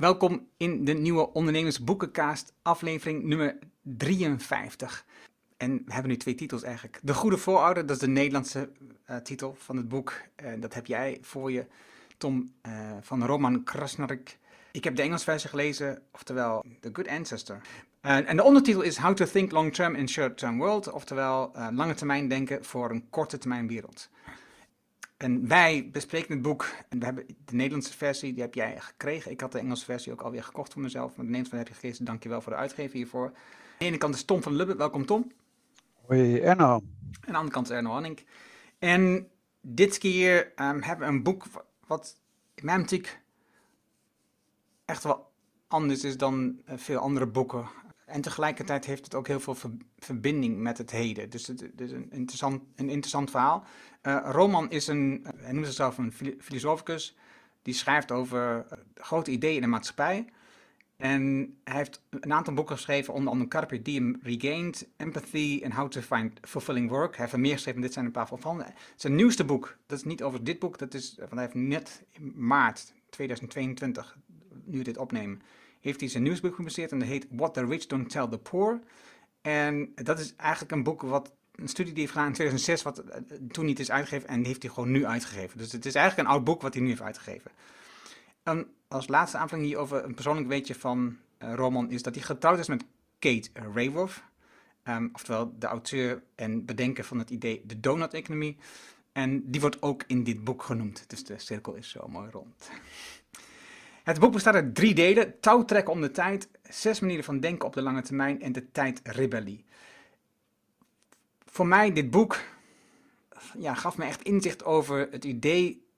Welkom in de nieuwe Ondernemersboekenkaast, aflevering nummer 53. En we hebben nu twee titels eigenlijk. De Goede Voorouder, dat is de Nederlandse uh, titel van het boek. Uh, dat heb jij voor je, Tom, uh, van Roman Krasnarik. Ik heb de Engelse versie gelezen, oftewel The Good Ancestor. en de ondertitel is How to Think Long Term in Short Term World, oftewel lange termijn denken voor een korte termijn wereld. En wij bespreken het boek. En we hebben de Nederlandse versie, die heb jij gekregen. Ik had de Engelse versie ook alweer gekocht voor mezelf. Maar de Nederlandse heb je gekregen. Dankjewel voor de uitgever hiervoor. Aan de ene kant is Tom van Lubbe. Welkom Tom. Hoi Erno. Aan de andere kant is Erno Hanning. En dit keer um, hebben we een boek wat in mijn optiek echt wel anders is dan eh, veel andere boeken. En tegelijkertijd heeft het ook heel veel verbinding met het heden. Dus het, is een interessant, een interessant verhaal. Uh, Roman is een, hij noemt zichzelf een filosoficus, die schrijft over uh, grote ideeën in de maatschappij. En hij heeft een aantal boeken geschreven, onder andere Carpe Diem Regained, Empathy and How to Find Fulfilling Work. Hij heeft er meer geschreven, dit zijn een paar van. Zijn nieuwste boek, dat is niet over dit boek, dat is, want hij heeft net in maart 2022, nu dit opnemen, heeft hij zijn nieuwsboek gepubliceerd en dat heet What the Rich Don't Tell the Poor. En dat is eigenlijk een boek wat een studie die heeft gedaan in 2006, wat eh, toen niet is uitgegeven en die heeft hij gewoon nu uitgegeven. Dus het is eigenlijk een oud boek wat hij nu heeft uitgegeven. En als laatste aanvulling hierover, een persoonlijk weetje van uh, Roman is dat hij getrouwd is met Kate Raworth. Um, oftewel de auteur en bedenker van het idee de donut-economie. En die wordt ook in dit boek genoemd. Dus de cirkel is zo mooi rond. Het boek bestaat uit drie delen: touwtrekken om de tijd, zes manieren van denken op de lange termijn en de tijdrebellie. Voor mij, dit boek ja, gaf me echt inzicht over het idee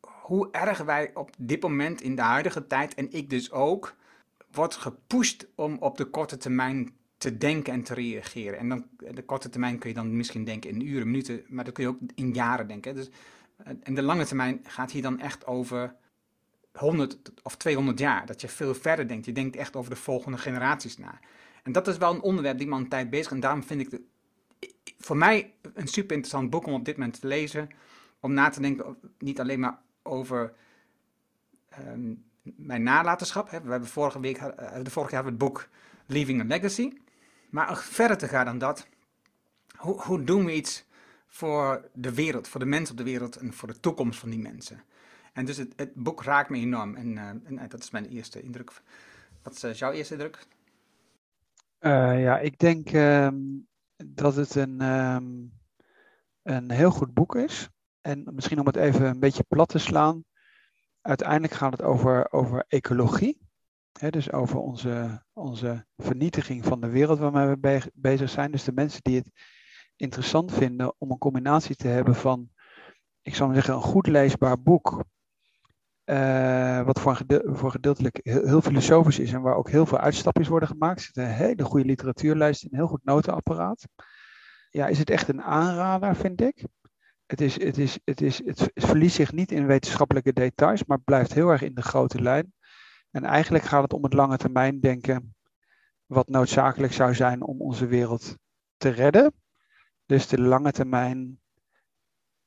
hoe erg wij op dit moment in de huidige tijd, en ik dus ook, wordt gepusht om op de korte termijn te denken en te reageren. En dan, de korte termijn kun je dan misschien denken in uren, minuten, maar dan kun je ook in jaren denken. Dus, en de lange termijn gaat hier dan echt over 100 of 200 jaar. Dat je veel verder denkt. Je denkt echt over de volgende generaties na. En dat is wel een onderwerp die man een tijd bezig. En daarom vind ik het voor mij een super interessant boek om op dit moment te lezen. Om na te denken, niet alleen maar over ehm, mijn nalatenschap. Hè. We hebben vorige week, uh, de vorige jaar het boek Leaving a Legacy. Maar verder te gaan dan dat. Hoe, hoe doen we iets voor de wereld, voor de mensen op de wereld en voor de toekomst van die mensen? En dus het, het boek raakt me enorm. En, uh, en, dat is mijn eerste indruk. Wat is jouw eerste indruk? Ja, ik denk ehm, dat het een, um, een heel goed boek is. En misschien om het even een beetje plat te slaan. Uiteindelijk gaat het over, over ecologie. Hè, dus over onze, onze vernietiging van de wereld waarmee we be bezig zijn. Dus de mensen die het interessant vinden om een combinatie te hebben van, ik zou maar zeggen, een goed leesbaar boek uh, wat voor, voor gedeeltelijk heel, filosofisch is en waar ook heel veel uitstapjes worden gemaakt. Zit een hele goede literatuurlijst en een heel goed notenapparaat. Ja, is het echt een aanrader, vind ik. Het, is, het, is, het, is, het verliest zich niet in wetenschappelijke details, maar blijft heel erg in de grote lijn. En eigenlijk gaat het om het lange termijn denken, wat noodzakelijk zou zijn om onze wereld te redden. Dus de lange termijn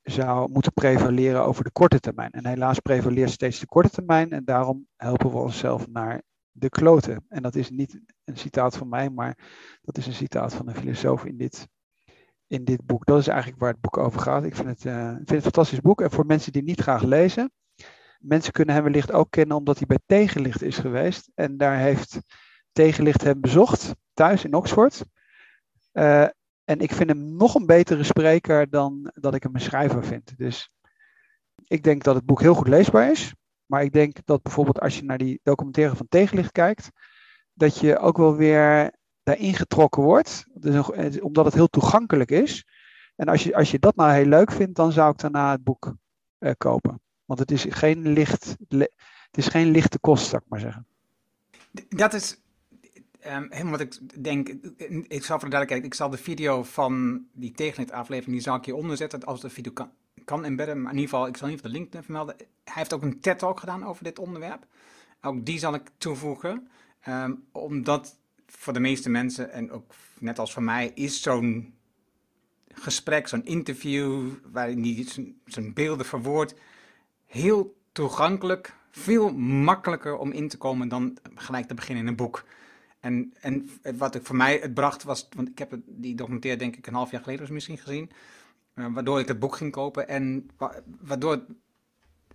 zou moeten prevaleren over de korte termijn. En helaas prevaleert steeds de korte termijn en daarom helpen we onszelf naar de kloten. En dat is niet een citaat van mij, maar dat is een citaat van een filosoof in dit, in dit boek. Dat is eigenlijk waar het boek over gaat. Ik vind het, uh, vind het een fantastisch boek. En voor mensen die niet graag lezen, mensen kunnen hem wellicht ook kennen omdat hij bij Tegenlicht is geweest. En daar heeft Tegenlicht hem bezocht, thuis in Oxford. Uh, en ik vind hem nog een betere spreker dan dat ik hem een schrijver vind. Dus ik denk dat het boek heel goed leesbaar is. Maar ik denk dat bijvoorbeeld als je naar die documentaire van Tegenlicht kijkt, dat je ook wel weer daarin getrokken wordt. Dus, omdat het heel toegankelijk is. En als je, als je dat nou heel leuk vindt, dan zou ik daarna het boek uh, kopen. Want het is geen licht, het is geen lichte kost, zou ik maar zeggen. Dat is Um, helemaal wat ik denk, ik zal voor de duidelijkheid, ik zal de video van die tegenlicht aflevering, die zal ik hieronder zetten, als de video kan, kan embedden, maar in ieder geval, ik zal in ieder de link vermelden. Hij heeft ook een TED-talk gedaan over dit onderwerp. Ook die zal ik toevoegen, um, omdat voor de meeste mensen, en ook net als voor mij, is zo'n gesprek, zo'n interview, waarin hij zijn beelden verwoordt, heel toegankelijk veel makkelijker om in te komen dan gelijk te beginnen in een boek. En, en wat ik voor mij het bracht was, want ik heb het, die documentaire denk ik een half jaar geleden misschien gezien, uh, waardoor ik het boek ging kopen en wa waardoor,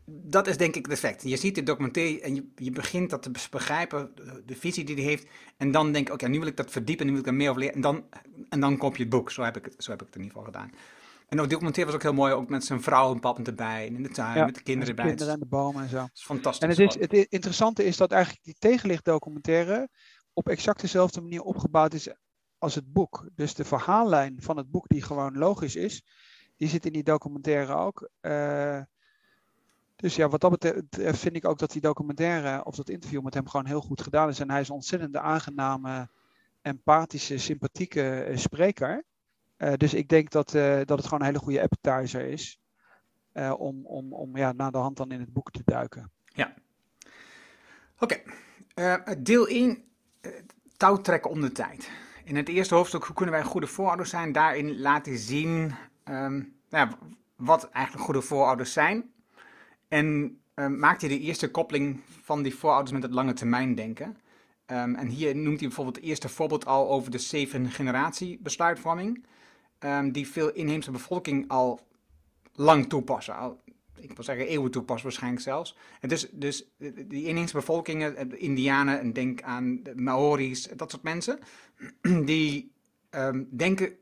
dat is denk ik het effect. Je ziet de documentaire en je, je begint dat te begrijpen, de, de visie die hij heeft, en dan denk ik, oké, nu wil ik dat verdiepen, nu wil ik er meer over leren, en dan, en dan koop je het boek. Zo heb ik het, zo heb ik het in ieder geval gedaan. En ook documentaire was ook heel mooi, ook met zijn vrouw en pap erbij, en in de tuin, Ja, met de kinderen de erbij. kinderen en de bomen en zo. Het is fantastisch. En het, is, het interessante is dat eigenlijk die tegenlichtdocumentaire op exact dezelfde manier opgebouwd is als het boek. Dus de verhaallijn van het boek, die gewoon logisch is, die zit in die documentaire ook. Eh, dus ja, wat dat betreft vind ik ook dat die documentaire of dat interview met hem gewoon heel goed gedaan is. En hij is een ontzettend aangename, empathische, sympathieke eh, spreker. Eh, dus ik denk dat, dat het gewoon een hele goede appetizer is. om om, om ja, na de hand dan in het boek te duiken. Oké, eh, deel 1, eh, touwtrekken om de tijd. In het eerste hoofdstuk, hoe kunnen wij goede voorouders zijn? Daarin laat hij zien ehm, nou wat eigenlijk goede voorouders zijn. En ehm, maakt hij de eerste koppeling van die voorouders met het lange termijn denken. Ehm, en hier noemt hij bijvoorbeeld het eerste voorbeeld al over de zeven generatie besluitvorming. die veel inheemse bevolking al lang toepassen. Al, ik wil zeggen eeuwen toepassen waarschijnlijk zelfs. En dus, dus eh, die inheemse bevolkingen, eh, de Indianen en denk aan de Maori's, dat soort mensen, die ehm, denken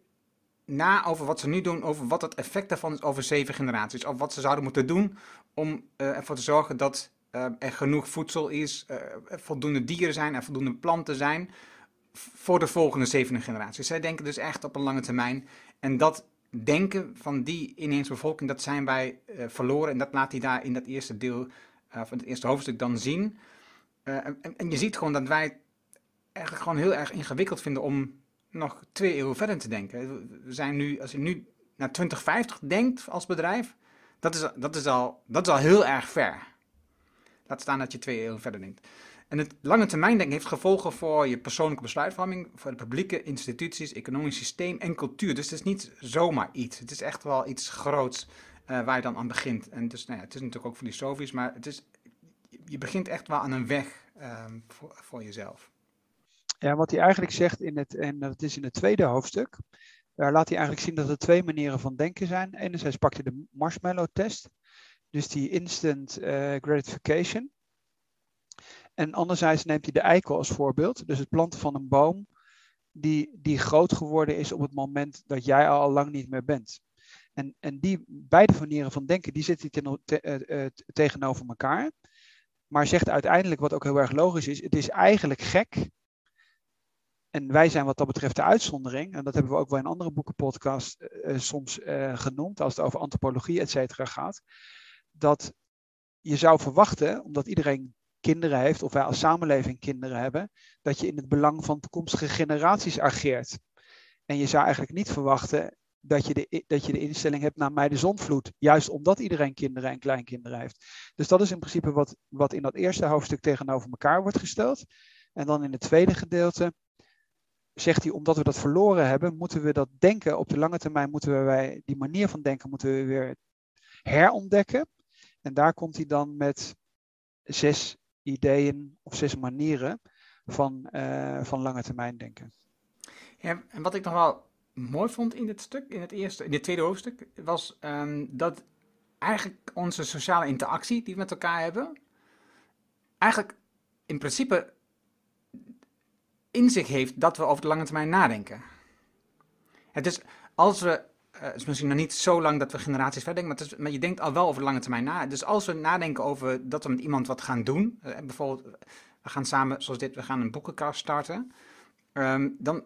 na over wat ze nu doen, over wat het effect daarvan is over zeven generaties. Of wat ze zouden moeten doen om eh, ervoor te zorgen dat eh, er genoeg voedsel is, eh, er voldoende dieren zijn en voldoende planten zijn voor de volgende zevende generatie. Zij denken dus echt op een lange termijn. En dat denken van die inheemse bevolking, dat zijn wij eh, verloren. En dat laat hij daar in dat eerste deel, eh, van het eerste hoofdstuk dan zien. Eh, en, en je ziet gewoon dat wij het gewoon heel erg ingewikkeld vinden om nog twee eeuwen verder te denken. We zijn nu, als je nu naar 2050 denkt als bedrijf, dat is, dat is, al, dat is al heel erg ver. Laat staan dat je twee eeuwen verder denkt. En het lange termijn denken heeft gevolgen voor je persoonlijke besluitvorming, voor de publieke instituties, economisch systeem en cultuur. Dus het is niet zomaar iets. Het is echt wel iets groots eh, waar je dan aan begint. En dus, nou ja, het is natuurlijk ook filosofisch, maar het is, je begint echt wel aan een weg ehm, voor, voor jezelf. Ja, wat hij eigenlijk zegt in het, en dat is in het tweede hoofdstuk, daar laat hij eigenlijk zien dat er twee manieren van denken zijn. Enerzijds pakt hij de marshmallow test, dus die instant eh, gratification. En anderzijds neemt hij de eikel als voorbeeld, dus het planten van een boom die, die groot geworden is op het moment dat jij al lang niet meer bent. En, en die beide manieren van denken, die zitten ten, te, eh, eh, tegenover elkaar. Maar zegt uiteindelijk, wat ook heel erg logisch is, het is eigenlijk gek en wij zijn wat dat betreft de uitzondering. En dat hebben we ook wel in andere boekenpodcasts uh, soms genoemd, als het over antropologie, et cetera, gaat. Dat je zou verwachten, omdat iedereen kinderen heeft, of wij als samenleving kinderen hebben, dat je in het belang van toekomstige generaties ageert. En je zou eigenlijk niet verwachten dat je de, dat je de instelling hebt naar mij de zonvloed. Juist omdat iedereen kinderen en kleinkinderen heeft. Dus dat is in principe wat, wat in dat eerste hoofdstuk tegenover elkaar wordt gesteld. En dan in het tweede gedeelte zegt hij, omdat we dat verloren hebben, moeten we dat denken op de lange termijn, moeten wij die manier van denken moeten we weer herontdekken. En daar komt hij dan met zes ideeën of zes manieren van, uh, van lange termijn denken. En wat ik nog wel mooi vond in dit stuk, in het eerste, in dit tweede hoofdstuk, was um, dat eigenlijk onze sociale interactie die we met elkaar hebben, eigenlijk in principe in zich heeft dat we over de lange termijn nadenken. Het is als we, uh, het is misschien nog niet zo lang dat we generaties verder denken, maar, maar, je denkt al wel over de lange termijn na. Dus als we nadenken over dat we met iemand wat gaan doen, uh, bijvoorbeeld, we gaan samen, zoals dit, we gaan een boekenkast starten, um, dan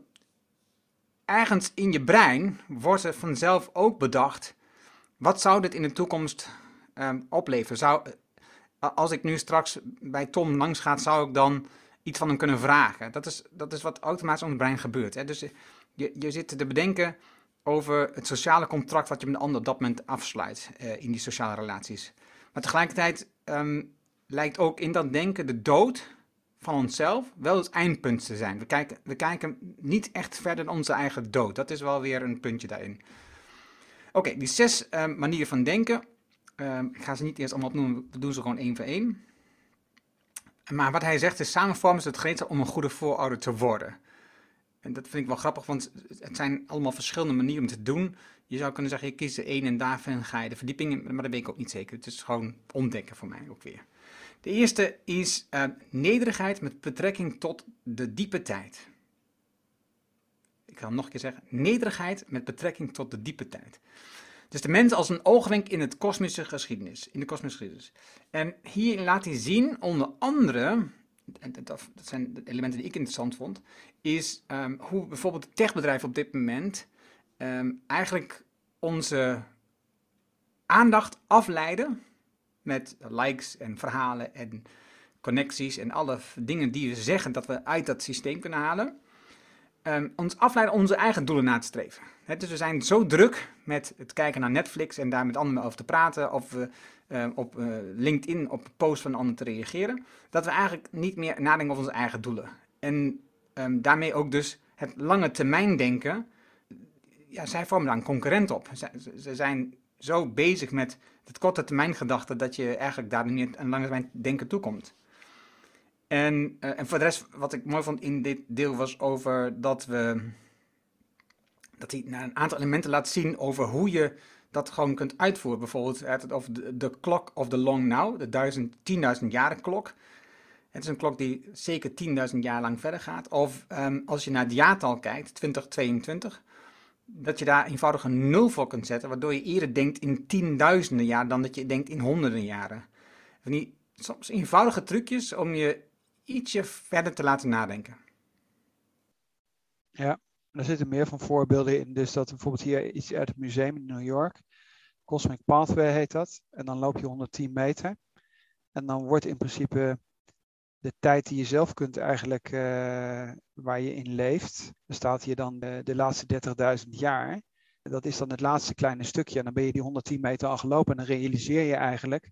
ergens in je brein wordt er vanzelf ook bedacht, wat zou dit in de toekomst um, opleveren? Zou, uh, als ik nu straks bij Tom langs ga, zou ik dan iets van hem kunnen vragen. Dat is, dat is wat automatisch in ons brein gebeurt. Hè? Dus je, je zit te bedenken over het sociale contract wat je met de ander op dat moment afsluit uh, in die sociale relaties. Maar tegelijkertijd um, lijkt ook in dat denken de dood van onszelf wel het eindpunt te zijn. We kijken, we kijken niet echt verder dan onze eigen dood. Dat is wel weer een puntje daarin. Oké, die zes uh, manieren van denken. Uh, ik ga ze niet eerst allemaal opnoemen, we doen ze gewoon één voor één. Maar wat hij zegt is, samenvormen is het gereedschap om een goede voorouder te worden. En dat vind ik wel grappig, want het zijn allemaal verschillende manieren om te doen. Je zou kunnen zeggen, je kiest de een en daarvan ga je de verdieping in, maar dat weet ik ook niet zeker. Het is gewoon ontdekken voor mij ook weer. De eerste is uh, nederigheid met betrekking tot de diepe tijd. Ik ga nog een keer zeggen, nederigheid met betrekking tot de diepe tijd. Dus de mens als een oogwenk in het kosmische geschiedenis, in de kosmische geschiedenis. En hier laat hij zien, onder andere, dat zijn de elementen die ik interessant vond, is um, hoe bijvoorbeeld techbedrijven op dit moment um, eigenlijk onze aandacht afleiden met likes en verhalen en connecties en alle dingen die we zeggen dat we uit dat systeem kunnen halen. Um, ons afleiden onze eigen doelen na te streven. dus we zijn zo druk met het kijken naar Netflix en daar met anderen over te praten, of uh, uh, op uh, LinkedIn op posts van anderen te reageren, dat we eigenlijk niet meer nadenken over onze eigen doelen. En um, daarmee ook dus het lange termijn denken, ja, zij vormen daar een concurrent op. Ze, ze zijn zo bezig met het korte termijn gedachte dat je eigenlijk daar niet een lange termijn denken toekomt. En, uh, en voor de rest, wat ik mooi vond in dit deel was over dat we. Dat hij naar een aantal elementen laat zien over hoe je dat gewoon kunt uitvoeren. Bijvoorbeeld het over de, clock of the long now, de 10.000 jaren klok. Het is een klok die zeker 10.000 jaar lang verder gaat. Of um, als je naar het jaartal kijkt, 2022, dat je daar eenvoudig een nul voor kunt zetten, waardoor je eerder denkt in tienduizenden jaar dan dat je denkt in honderden jaren. Van die soms eenvoudige trucjes om je ietsje verder te laten nadenken. Ja, er zitten meer van voorbeelden in. Dus dat bijvoorbeeld hier iets uit het museum in New York. Cosmic Pathway heet dat. En dan loop je 110 meter. En dan wordt in principe de tijd die je zelf kunt eigenlijk, uh, waar je in leeft, er staat hier dan de, de laatste 30.000 jaar. Dat is dan het laatste kleine stukje. En dan ben je die 110 meter al gelopen. En dan realiseer je eigenlijk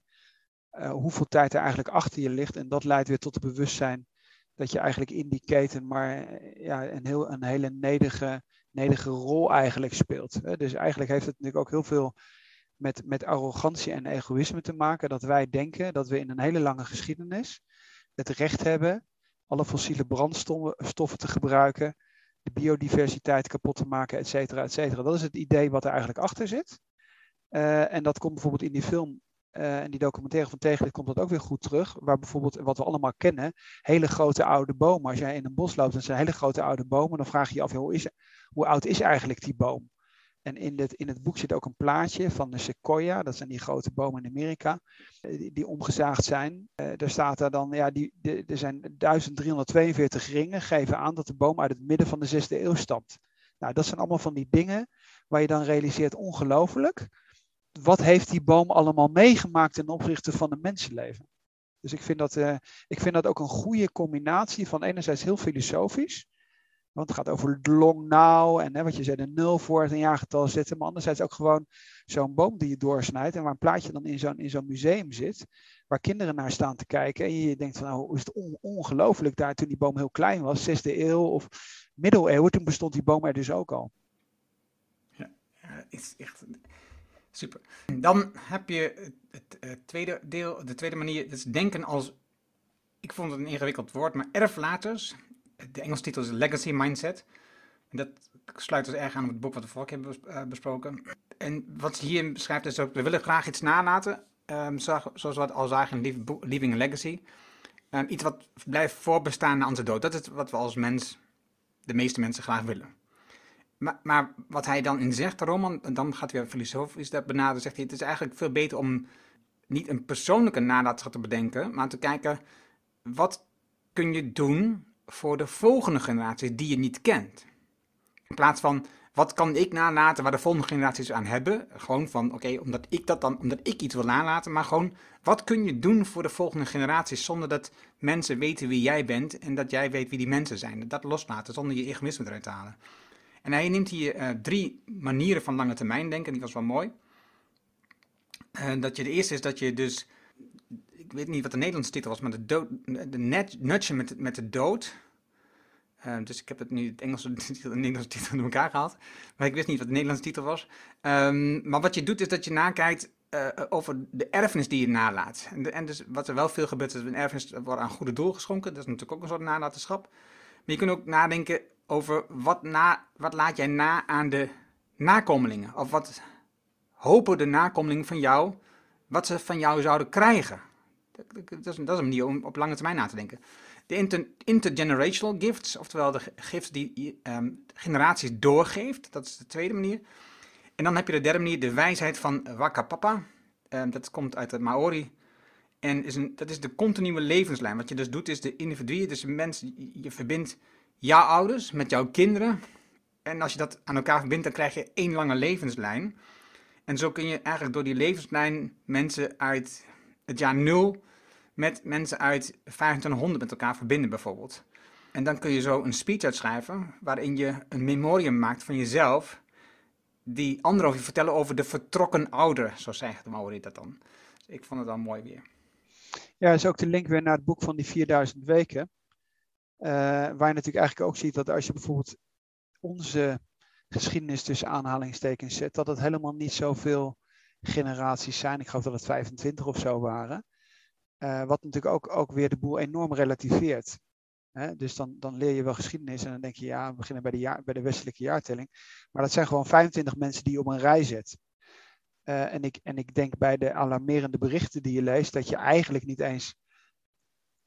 uh, hoeveel tijd er eigenlijk achter je ligt. En dat leidt weer tot het bewustzijn dat je eigenlijk in die keten maar eh, ja, een, heel, een hele nederige, nederige rol eigenlijk speelt. Dus eigenlijk heeft het natuurlijk ook heel veel met, met arrogantie en egoïsme te maken. Dat wij denken dat we in een hele lange geschiedenis het recht hebben alle fossiele brandstoffen te gebruiken, de biodiversiteit kapot te maken, et cetera, et cetera. Dat is het idee wat er eigenlijk achter zit. Uh, en dat komt bijvoorbeeld in die film uh, en die documentaire van Tegenlicht komt dat ook weer goed terug. Waar bijvoorbeeld, wat we allemaal kennen, hele grote oude bomen. Als jij in een bos loopt en zijn hele grote oude bomen, dan vraag je je af, hoe, is, hoe oud is eigenlijk die boom? En in, dit, in het boek zit ook een plaatje van de sequoia, dat zijn die grote bomen in Amerika, eh, die, die omgezaagd zijn. Uh, daar staat er dan, ja, die, de, er zijn 1342 ringen, geven aan dat de boom uit het midden van de 6e eeuw stamt. Nou, dat zijn allemaal van die dingen waar je dan realiseert, ongelooflijk, wat heeft die boom allemaal meegemaakt ten opzichte van een mensenleven? Dus ik vind dat, uh, ik vind dat ook een goede combinatie van enerzijds heel filosofisch, want het gaat over long now en hè, wat je zei, de nul voor het een jaargetal zetten. Maar anderzijds ook gewoon zo'n boom die je doorsnijdt en waar een plaatje dan in zo'n, zo'n museum zit. Waar kinderen naar staan te kijken. En je denkt van nou, is het on, ongelooflijk daar toen die boom heel klein was, zesde eeuw of middeleeuwen. Toen bestond die boom er dus ook al. Ja, het is echt super. Dan heb je het, het, tweede deel, de tweede manier, dat is denken als, ik vond het een ingewikkeld woord, maar erflaters de Engelse titel is Legacy Mindset. En dat sluit dus erg aan op het boek wat we vorige keer eh, besproken. En wat ze hier beschrijft is ook, we willen graag iets nalaten, um, zoals we het al zagen in Leaving a Legacy. Um, iets wat blijft voorbestaan na onze dood. Dat is wat we als mens, de meeste mensen graag willen. Maar, maar wat hij dan in zegt, roman, en dan gaat hij weer filosofisch dat benaderen, zegt hij, het is eigenlijk veel beter om niet een persoonlijke nalatenschap te bedenken, maar te kijken, wat kun je doen voor de volgende generaties die je niet kent. In plaats van, wat kan ik nalaten waar de volgende generaties aan hebben? Gewoon van, oké, omdat ik dat dan, omdat ik iets wil nalaten, maar gewoon, wat kun je doen voor de volgende generaties zonder dat mensen weten wie jij bent en dat jij weet wie die mensen zijn. Dat loslaten, zonder je egoïsme eruit te halen. En hij neemt hier uh, drie manieren van lange termijn denken, die was wel mooi. Uh, dat je de eerste is dat je dus ik weet niet wat de Nederlandse titel was, maar de, dood, de net, nudge met, met de dood. Uh, dus ik heb het nu het Engelse de Nederlandse titel door elkaar gehaald. Maar ik wist niet wat de Nederlandse titel was. Um, maar wat je doet is dat je nakijkt, over de erfenis die je nalaat. En, en, dus wat er wel veel gebeurt, is een erfenis wordt aan goede doel geschonken. Dat is natuurlijk ook een soort nalatenschap. Maar je kunt ook nadenken over wat, na, wat laat jij na aan de nakomelingen? Of wat hopen de nakomelingen van jou, wat ze van jou zouden krijgen? Dat, dat, is, dat is, een manier om op lange termijn na te denken. De inter, intergenerational gifts, oftewel de gifts die um, generaties doorgeeft, dat is de tweede manier. En dan heb je de derde manier, de wijsheid van Wakapapa. Um, dat komt uit de Maori. En is een, dat is de continue levenslijn. Wat je dus doet, is de individuen, dus de mensen, je verbindt jouw ouders met jouw kinderen. En als je dat aan elkaar verbindt, dan krijg je één lange levenslijn. En zo kun je eigenlijk door die levenslijn mensen uit het jaar 0 met mensen uit 2500 met elkaar verbinden bijvoorbeeld. En dan kun je zo een speech uitschrijven waarin je een memorium maakt van jezelf die anderen over vertellen over de vertrokken ouder, zo zegt de Maori dat dan. Dus ik vond het wel mooi weer. Ja, is ook de link weer naar het boek van die 4000 weken. Uh, waar je natuurlijk eigenlijk ook ziet dat als je bijvoorbeeld onze geschiedenis tussen aanhalingstekens zet, dat het helemaal niet zoveel generaties zijn. Ik geloof dat het 25 of zo waren. Uh, wat natuurlijk ook, ook weer de boel enorm relativeert. Hè? Dus dan, dan leer je wel geschiedenis en dan denk je, ja, we beginnen bij de, jaar, bij de westelijke jaartelling. Maar dat zijn gewoon 25 mensen die je op een rij zet. Uh, en, ik, en ik denk bij de alarmerende berichten die je leest, dat je eigenlijk niet eens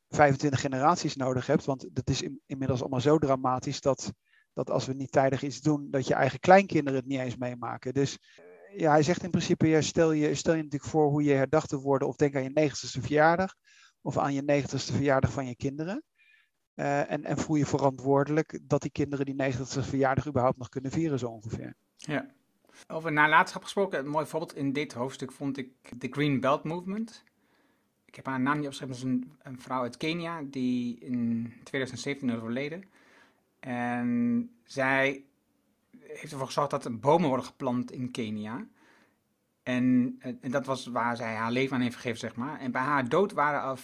25 generaties nodig hebt. Want dat is in, inmiddels allemaal zo dramatisch dat, dat als we niet tijdig iets doen, dat je eigen kleinkinderen het niet eens meemaken. Dus eh, ja, hij zegt in principe, ja, stel, je, stel je natuurlijk voor hoe je herdacht te worden, of denk aan je 90ste verjaardag, of aan je 90ste verjaardag van je kinderen. Uh, en, en voel je verantwoordelijk dat die kinderen die 90ste verjaardag überhaupt nog kunnen vieren, zo ongeveer. Ja. Over nalatenschap gesproken, een mooi voorbeeld in dit hoofdstuk vond ik de Green Belt Movement. Ik heb haar naam niet opgeschreven, dat is een, vrouw uit Kenia die in 2017 is overleden. En zij heeft ervoor gezorgd dat er bomen worden geplant in Kenia. En, en, dat was waar zij haar leven aan heeft gegeven, zeg maar. En bij haar dood waren al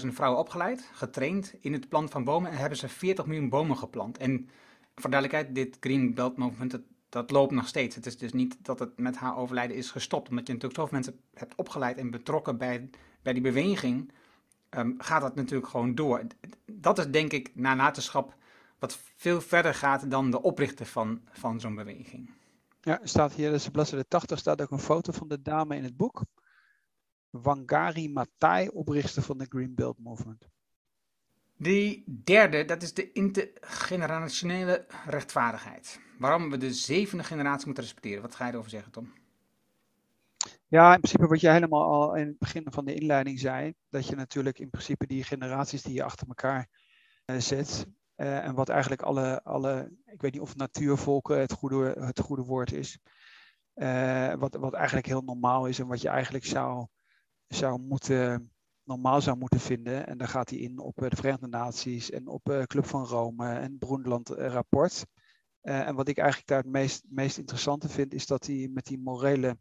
25.000 vrouwen opgeleid, getraind in het planten van bomen. En hebben ze 40 miljoen bomen geplant. En voor duidelijkheid, dit Green Belt Movement, dat loopt nog steeds. Het is dus niet dat het met haar overlijden is gestopt. Omdat je natuurlijk zoveel mensen hebt opgeleid en betrokken bij, bij die beweging, um, gaat dat natuurlijk gewoon door. Dat is denk ik nalatenschap wat veel verder gaat dan de oprichter van, van zo'n beweging. Ja, staat hier, dus bladzijde 80, staat ook een foto van de dame in het boek. Wangari Maathai, oprichter van de Green Belt Movement. Die derde, dat is de intergenerationele rechtvaardigheid. Waarom we de zevende generatie moeten respecteren. Wat ga je erover zeggen, Tom? Ja, in principe wat je helemaal al in het begin van de inleiding zei, dat je natuurlijk in principe die generaties die je achter elkaar uh, zet, uh, en wat eigenlijk alle, alle, ik weet niet of natuurvolken het goede, het goede woord is, uh, wat, wat eigenlijk heel normaal is en wat je eigenlijk zou, zou moeten, normaal zou moeten vinden. En daar gaat hij in op de Verenigde Naties en op Club van Rome en Broenland rapport. en wat ik eigenlijk daar het meest, meest interessante vind, is dat hij met die morele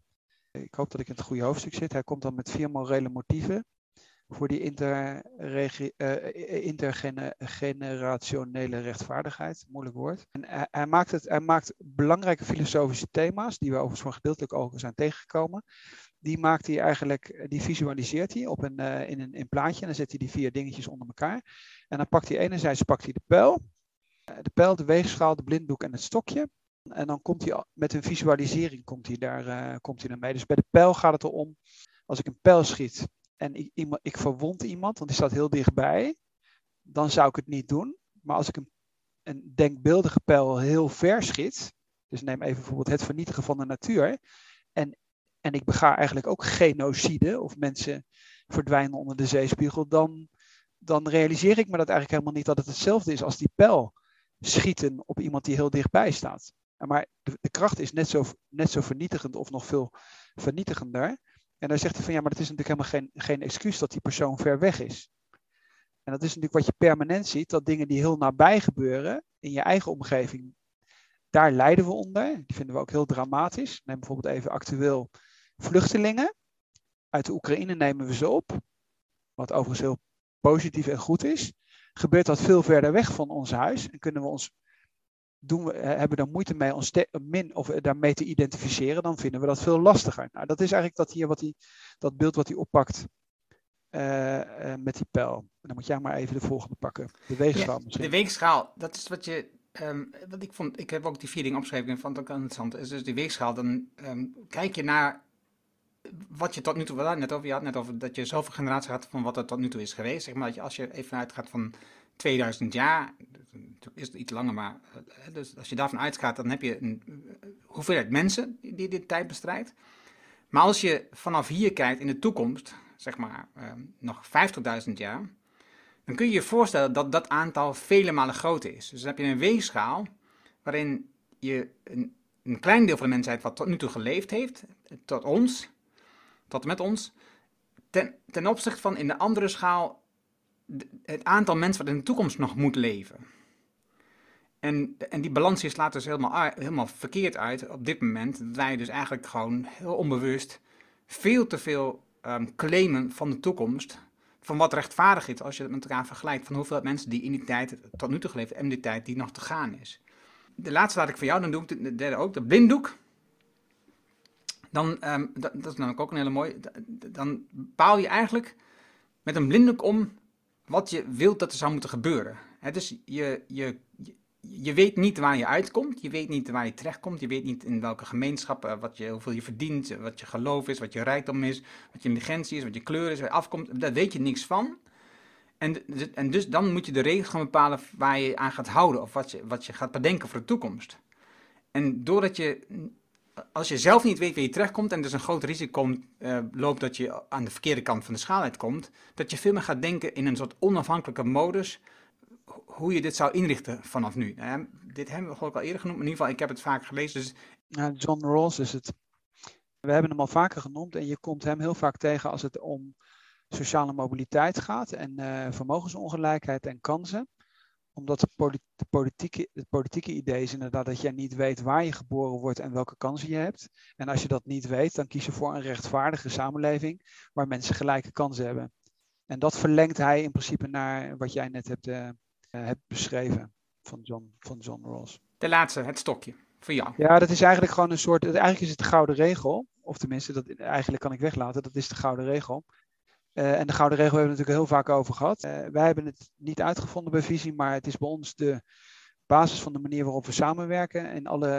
ik hoop dat ik in het goede hoofdstuk zit. Hij komt dan met vier morele motieven voor die uh, intergenerationele rechtvaardigheid. Moeilijk woord. En hij, maakt het, hij maakt belangrijke filosofische thema's, die we overigens voor gedeeltelijk ook zijn tegengekomen. Die maakt hij eigenlijk, die visualiseert hij op een, uh, in een in plaatje. En dan zet hij die vier dingetjes onder elkaar. En dan pakt hij enerzijds pakt hij de pijl. De pijl, de weegschaal, de blinddoek en het stokje. En dan komt hij met een visualisering komt hij daar, komt hij mee. Dus bij de pijl gaat het erom, als ik een pijl schiet en ik, iemand, ik verwond iemand, want die staat heel dichtbij, dan zou ik het niet doen. Maar als ik een, een denkbeeldige pijl heel ver schiet, dus neem even bijvoorbeeld het vernietigen van de natuur, en, en ik bega eigenlijk ook genocide, of mensen verdwijnen onder de zeespiegel, dan, dan realiseer ik me dat eigenlijk helemaal niet dat het hetzelfde is als die pijl schieten op iemand die heel dichtbij staat. Maar de, de, kracht is net zo, net zo vernietigend of nog veel vernietigender. En dan zegt hij van ja, maar het is natuurlijk helemaal geen, geen excuus dat die persoon ver weg is. En dat is natuurlijk wat je permanent ziet, dat dingen die heel nabij gebeuren in je eigen omgeving, daar lijden we onder. Die vinden we ook heel dramatisch. Neem bijvoorbeeld even actueel vluchtelingen. Uit de Oekraïne nemen we ze op, wat overigens heel positief en goed is. Gebeurt dat veel verder weg van ons huis en kunnen we ons doen we, hebben we dan moeite mee ons min of daarmee te identificeren, dan vinden we dat veel lastiger. Nou, dat is eigenlijk dat hier wat hij, dat beeld wat hij oppakt uh, met die pijl. En dan moet jij maar even de volgende pakken. De weegschaal misschien. De weegschaal, dat is wat je. Um, wat ik vond, ik heb ook die vier dingen opgeschreven en vond het ook interessant. Is dus die weegschaal, dan um, kijk je naar wat je tot nu toe, net over, had net over dat je zoveel generaties had van wat er tot nu toe is geweest. Zeg maar dat je als je even uitgaat van 2000 jaar, is het iets langer, maar dus als je daarvan uitgaat, dan heb je een hoeveelheid mensen die dit tijd bestrijdt. Maar als je vanaf hier kijkt in de toekomst, zeg maar ehm, nog 50.000 jaar, dan kun je je voorstellen dat dat aantal vele malen groter is. Dus dan heb je een weegschaal waarin je een, een klein deel van de mensheid wat tot nu toe geleefd heeft, tot ons, tot en met ons, ten, ten opzichte van in de andere schaal het aantal mensen wat in de toekomst nog moet leven. En, en die balans slaat dus helemaal, helemaal verkeerd uit op dit moment. Dat wij dus eigenlijk gewoon heel onbewust veel te veel um, claimen van de toekomst. Van wat rechtvaardig is als je het met elkaar vergelijkt. Van hoeveel mensen die in die tijd tot nu toe geleefd en die tijd die nog te gaan is. De laatste laat ik voor jou, dan doe ik de derde ook. De blinddoek. Dan, um, dat, is namelijk ook een hele mooie. Dan bepaal je eigenlijk met een blinddoek om wat je wilt dat er zou moeten gebeuren. Dus je, je, je weet niet waar je uitkomt, je weet niet waar je terechtkomt, je weet niet in welke gemeenschap, uh, wat je, hoeveel je verdient, wat je geloof is, wat je rijkdom is, wat je intelligentie is, wat je kleur is, waar je afkomt, daar weet je niks van. En, en dus dan moet je de regels gaan bepalen waar je aan gaat houden of wat je, wat je gaat bedenken voor de toekomst. En doordat je, als je zelf niet weet waar je terechtkomt en dus een groot risico uh, loopt dat je aan de verkeerde kant van de schaal uitkomt, dat je veel meer gaat denken in een soort onafhankelijke modus hoe je dit zou inrichten vanaf nu. Nou dit hebben we ik al eerder genoemd, in ieder geval, ik heb het vaak gelezen. Dus... John Rawls is het. We hebben hem al vaker genoemd en je komt hem heel vaak tegen als het om sociale mobiliteit gaat en uh, vermogensongelijkheid en kansen. Omdat de, politieke, het politieke idee is inderdaad dat jij niet weet waar je geboren wordt en welke kansen je hebt. En als je dat niet weet, dan kies je voor een rechtvaardige samenleving waar mensen gelijke kansen hebben. En dat verlengt hij in principe naar wat jij net hebt uh, eh, hebt beschreven van John, van John Rawls. De laatste, het stokje, voor jou. Ja, dat is eigenlijk gewoon een soort, eigenlijk is het de gouden regel. Of tenminste, dat, eigenlijk kan ik weglaten, dat is de gouden regel. Uh, en de gouden regel hebben we natuurlijk heel vaak over gehad. Uh, wij hebben het niet uitgevonden bij Visie, maar het is bij ons de basis van de manier waarop we samenwerken en alle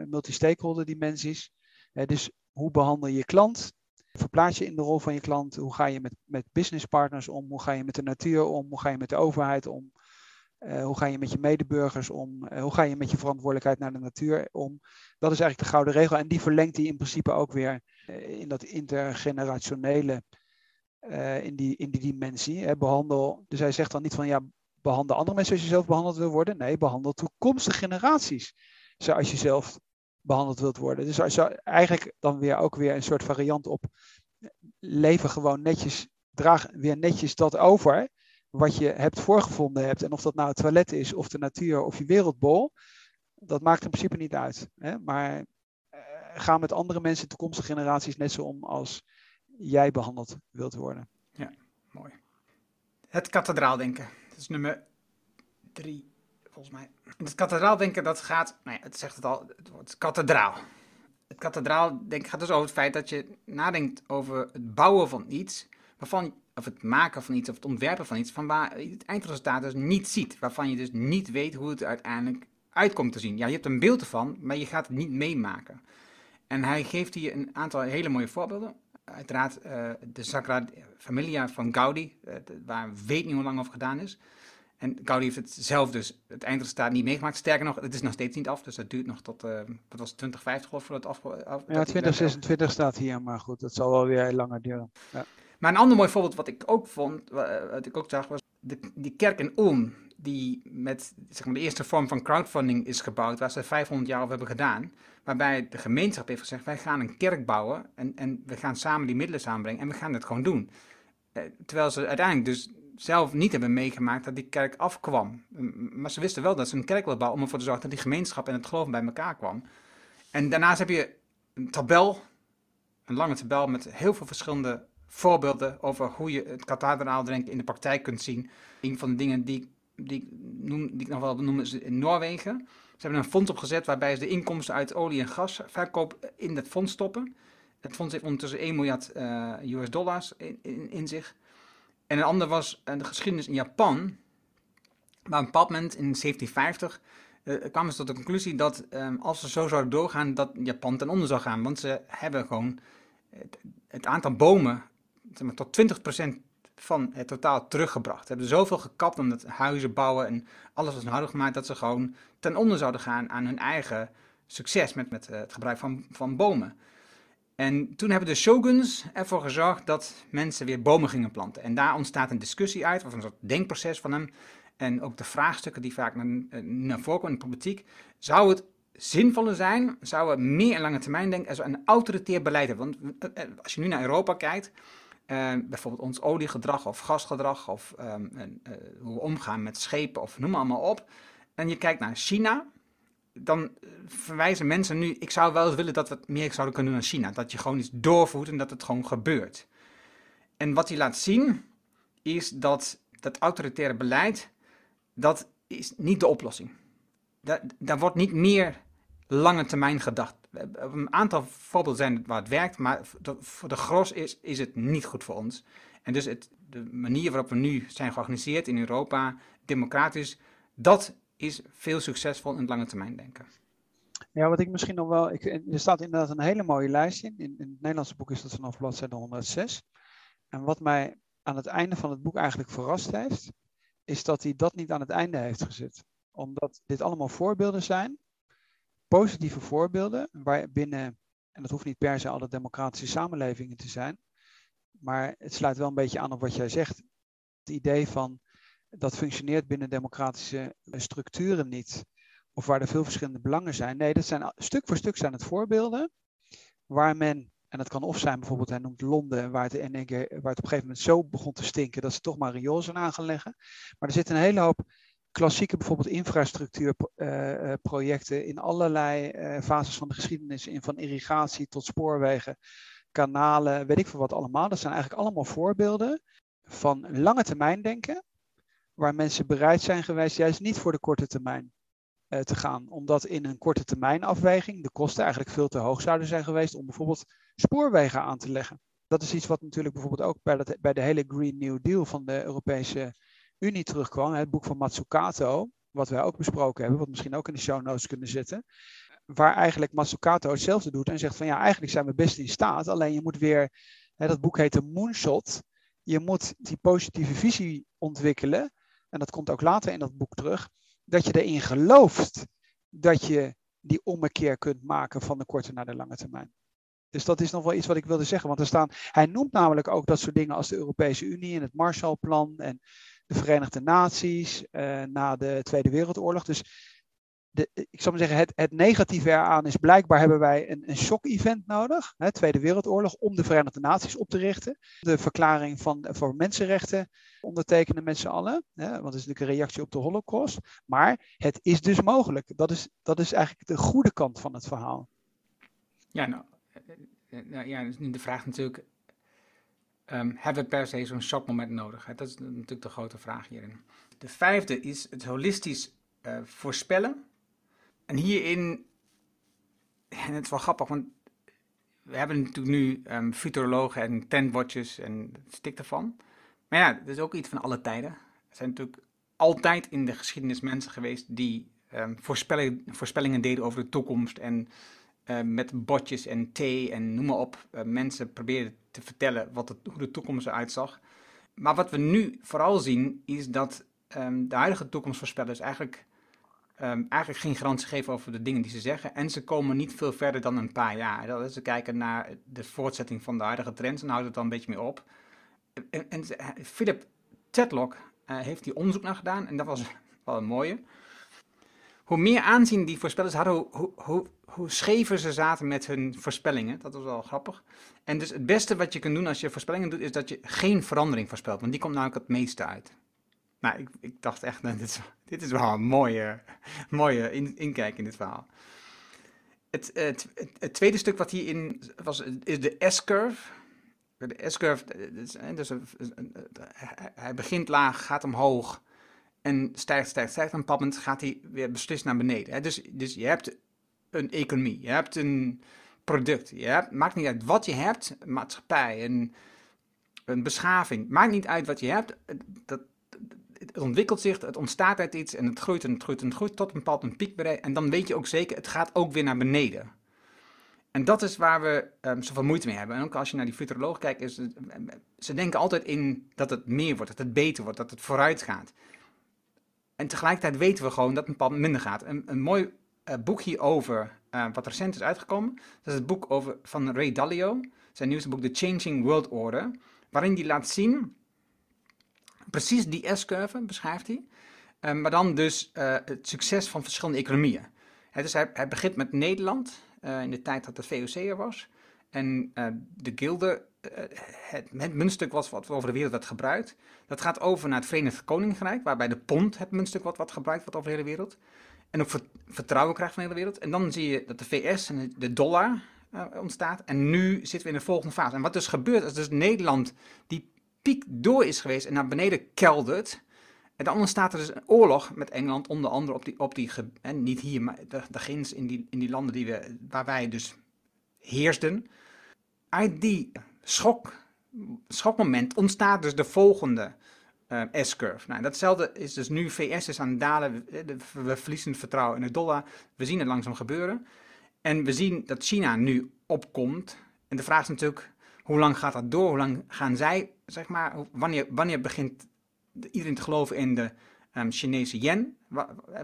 uh, multi-stakeholder dimensies. dus hoe behandel je klant? Verplaats je in de rol van je klant? Hoe ga je met, met businesspartners om? Hoe ga je met de natuur om? Hoe ga je met de overheid om? Hoe ga je met je medeburgers om? Hoe ga je met je verantwoordelijkheid naar de natuur om? Dat is eigenlijk de gouden regel. En die verlengt hij in principe ook weer in dat intergenerationele, in, die, in die dimensie. Hè, behandel, dus hij zegt dan niet van ja, behandel andere mensen zoals je zelf behandeld wil worden. Nee, behandel toekomstige generaties zoals je zelf behandeld wilt worden. Dus als je eigenlijk dan weer ook weer een soort variant op leven gewoon netjes, draag weer netjes dat over wat je hebt voorgevonden hebt. En of dat nou het toilet is, of de natuur, of je wereldbol. Dat maakt in principe niet uit. Hè? Maar uh, ga met andere mensen, toekomstige generaties, net zo om als jij behandeld wilt worden. Ja, mooi. Het kathedraaldenken. Dat is nummer drie, volgens mij. Het kathedraaldenken, dat gaat, nou ja, het zegt het al, het woord kathedraal. Het kathedraaldenken gaat dus over het feit dat je nadenkt over het bouwen van iets waarvan of het maken van iets of het ontwerpen van iets, van waar je het eindresultaat dus niet ziet. Waarvan je dus niet weet hoe het uiteindelijk uitkomt te zien. Ja, je hebt een beeld ervan, maar je gaat het niet meemaken. En hij geeft hier een aantal hele mooie voorbeelden. Uiteraard uh, de Sagrada Familia van Gaudi, uh, waar weet niet hoe lang over gedaan is. En Gaudi heeft het zelf dus het eindresultaat niet meegemaakt. Sterker nog, het is nog steeds niet af, dus dat duurt nog tot, uh, wat was 2050 geloof ik, voor het af... af ja, 2026 staat hier, maar goed, dat zal wel weer langer duren. Ja. Maar een ander mooi voorbeeld wat ik ook vond, wat ik ook zag, was de, die kerk in Ulm, die met zeg maar, de eerste vorm van crowdfunding is gebouwd, waar ze 500 jaar over hebben gedaan. Waarbij de gemeenschap heeft gezegd, wij gaan een kerk bouwen en, en we gaan samen die middelen samenbrengen en we gaan het gewoon doen. Eh, terwijl ze uiteindelijk dus zelf niet hebben meegemaakt dat die kerk afkwam. Maar ze wisten wel dat ze een kerk wilden bouwen om ervoor te zorgen dat die gemeenschap en het geloof bij elkaar kwam. En daarnaast heb je een tabel, een lange tabel met heel veel verschillende voorbeelden over hoe je het kathedraal drinken in de praktijk kunt zien. Een van de dingen die, die, ik, noem, die ik nog wel noem is in Noorwegen. Ze hebben een fonds opgezet waarbij ze de inkomsten uit olie- en gasverkoop in dat fonds stoppen. Het fonds heeft ondertussen 1 miljard uh, US dollars in, in, in, zich. En een ander was uh, de geschiedenis in Japan. Maar op een bepaald moment in 1750 uh, kwamen ze tot de conclusie dat um, als ze zo zouden doorgaan, dat Japan ten onder zou gaan. Want ze hebben gewoon het, het aantal bomen zeg maar, tot 20% van het totaal teruggebracht. Ze hebben zoveel gekapt om het huizen bouwen en alles was nodig gemaakt dat ze gewoon ten onder zouden gaan aan hun eigen succes met, met het gebruik van, van bomen. En toen hebben de shoguns ervoor gezorgd dat mensen weer bomen gingen planten. En daar ontstaat een discussie uit, of een soort denkproces van hem. En ook de vraagstukken die vaak naar, naar voren komen in de politiek. Zou het zinvoller zijn, zou we meer en lange termijn denken als we een autoritair beleid hebben? Want als je nu naar Europa kijkt, uh, bijvoorbeeld ons oliegedrag of gasgedrag, of um, uh, hoe we omgaan met schepen, of noem allemaal op. En je kijkt naar China, dan verwijzen mensen nu, ik zou wel willen dat we het meer zouden kunnen doen naar China. Dat je gewoon iets doorvoert en dat het gewoon gebeurt. En wat hij laat zien, is dat dat autoritaire beleid, dat is niet de oplossing. Daar, daar wordt niet meer lange termijn gedacht. Een aantal voorbeelden zijn waar het werkt, maar voor de gros is, is het niet goed voor ons. En dus het, de manier waarop we nu zijn georganiseerd in Europa, democratisch, dat is veel succesvol in het lange termijn denken. Ja, wat ik misschien nog wel. Ik, er staat inderdaad een hele mooie lijst in. in. In het Nederlandse boek is dat vanaf bladzijde 106. En wat mij aan het einde van het boek eigenlijk verrast heeft, is dat hij dat niet aan het einde heeft gezet. Omdat dit allemaal voorbeelden zijn, positieve voorbeelden, waarbinnen, en dat hoeft niet per se alle democratische samenlevingen te zijn, maar het sluit wel een beetje aan op wat jij zegt. Het idee van dat functioneert binnen democratische structuren niet. Of waar er veel verschillende belangen zijn. Nee, dat zijn stuk voor stuk zijn het voorbeelden waar men, en dat kan of zijn bijvoorbeeld, hij noemt Londen, waar het, in waar het op een gegeven moment zo begon te stinken dat ze toch maar riool zijn aan gaan leggen. Maar er zit een hele hoop klassieke bijvoorbeeld infrastructuurprojecten in allerlei uh, fases van de geschiedenis, van irrigatie tot spoorwegen, kanalen, weet ik veel wat allemaal. Dat zijn eigenlijk allemaal voorbeelden van lange termijn denken, waar mensen bereid zijn geweest juist niet voor de korte termijn uh, te gaan. Omdat in een korte termijn afweging de kosten eigenlijk veel te hoog zouden zijn geweest om bijvoorbeeld spoorwegen aan te leggen. Dat is iets wat natuurlijk bijvoorbeeld ook bij, bij de hele Green New Deal van de Europese Unie terugkwam. Het boek van Matsukato, wat wij ook besproken hebben, wat misschien ook in de show notes kunnen zetten. Waar eigenlijk Matsukato hetzelfde doet en zegt van ja, eigenlijk zijn we best in staat. Alleen je moet weer, hè, dat boek heet de Moonshot. Je moet die positieve visie ontwikkelen en dat komt ook later in dat boek terug, dat je erin gelooft dat je die ommekeer kunt maken van de korte naar de lange termijn. Dus dat is nog wel iets wat ik wilde zeggen. Want er staan, hij noemt namelijk ook dat soort dingen als de Europese Unie en het Marshallplan en de Verenigde Naties uh, na de Tweede Wereldoorlog. Dus de, ik zou maar zeggen, het, het negatieve eraan is blijkbaar hebben wij een, een shock-event nodig, hè, Tweede Wereldoorlog, om de Verenigde Naties op te richten. De verklaring van, voor mensenrechten ondertekenen met z'n allen, hè, want het is natuurlijk een reactie op de Holocaust. Maar het is dus mogelijk. Dat is, dat is eigenlijk de goede kant van het verhaal. Ja, nou, nou ja, nu de vraag natuurlijk, um, hebben we per se zo'n shockmoment nodig? Dat is natuurlijk de grote vraag hierin. De vijfde is het holistisch uh, voorspellen. En hierin, en het is wel grappig, want we hebben natuurlijk nu um, futurologen en tentwatches en stik ervan. Maar ja, dat is ook iets van alle tijden. Er zijn natuurlijk altijd in de geschiedenis mensen geweest die um, voorspellingen, deden over de toekomst. En uh, met botjes en thee en noem maar op, uh, mensen probeerden te vertellen wat het, hoe de toekomst eruit zag. Maar wat we nu vooral zien, is dat um, de huidige toekomstvoorspellers eigenlijk um, eigenlijk geen garantie geven over de dingen die ze zeggen. En ze komen niet veel verder dan een paar jaar. Dat ze kijken naar de voortzetting van de huidige trends en houden het dan een beetje mee op. En, en Philip Tedlock uh, heeft die onderzoek naar gedaan en dat was wel een mooie. Hoe meer aanzien die voorspellers hadden, hoe, hoe, hoe, schever ze zaten met hun voorspellingen. Dat was wel grappig. En dus het beste wat je kunt doen als je voorspellingen doet, is dat je geen verandering voorspelt. Want die komt namelijk het meeste uit. Nou, ik, ik dacht echt, nou, dit, is, dit is wel een mooie, mooie in, inkijk in dit verhaal. Het, het, het, tweede stuk wat hierin was, is de S-curve. De S-curve, dus, dus hij begint laag, gaat omhoog. En stijgt, stijgt, stijgt. En moment gaat hij weer beslist naar beneden. Hè? Dus, dus je hebt een economie, je hebt een product. Maakt niet uit wat je hebt, een maatschappij, een, een beschaving. Maakt niet uit wat je hebt. Dat, het ontwikkelt zich, het ontstaat uit iets en het groeit en het groeit en het groeit tot een bepaald een piek bereikt. En dan weet je ook zeker, het gaat ook weer naar beneden. En dat is waar we um, zoveel moeite mee hebben. En ook als je naar die futuroloog kijkt, ze denken altijd in dat het meer wordt, dat het beter wordt, dat het vooruit gaat. En tegelijkertijd weten we gewoon dat een bepaald minder gaat. Een, een mooi uh, boek hierover, uh, wat recent is uitgekomen, dat is het boek over, van Ray Dalio, zijn nieuwste boek The Changing World Order, waarin hij laat zien, precies die S-curve beschrijft hij, uh, maar dan dus het succes van verschillende economieën. Dus hij, hij begint met Nederland, in de tijd dat de VOC er was, en de gilde het, het, muntstuk was wat over de wereld werd gebruikt. Dat gaat over naar het Verenigd Koninkrijk, waarbij de pond het muntstuk wordt wat gebruikt wordt over de hele wereld en ook vertrouwen krijgt van de hele wereld. En dan zie je dat de VS en de dollar uh, ontstaat. En nu zitten we in de volgende fase. En wat dus gebeurt, is dus Nederland die piek door is geweest en naar beneden keldert. En dan ontstaat er dus een oorlog met Engeland, onder andere op die, op die en niet hier, maar grens in die, in die landen die we, waar wij dus heersten. Uit die schok, schokmoment ontstaat dus de volgende uh, S-curve. Nou, datzelfde is dus nu, VS is aan het dalen, we, we verliezen vertrouwen in de dollar, we zien het langzaam gebeuren. En we zien dat China nu opkomt. En de vraag is natuurlijk, hoe lang gaat dat door? Hoe lang gaan zij, zeg maar, wanneer, wanneer begint iedereen te geloven in de um, Chinese yen?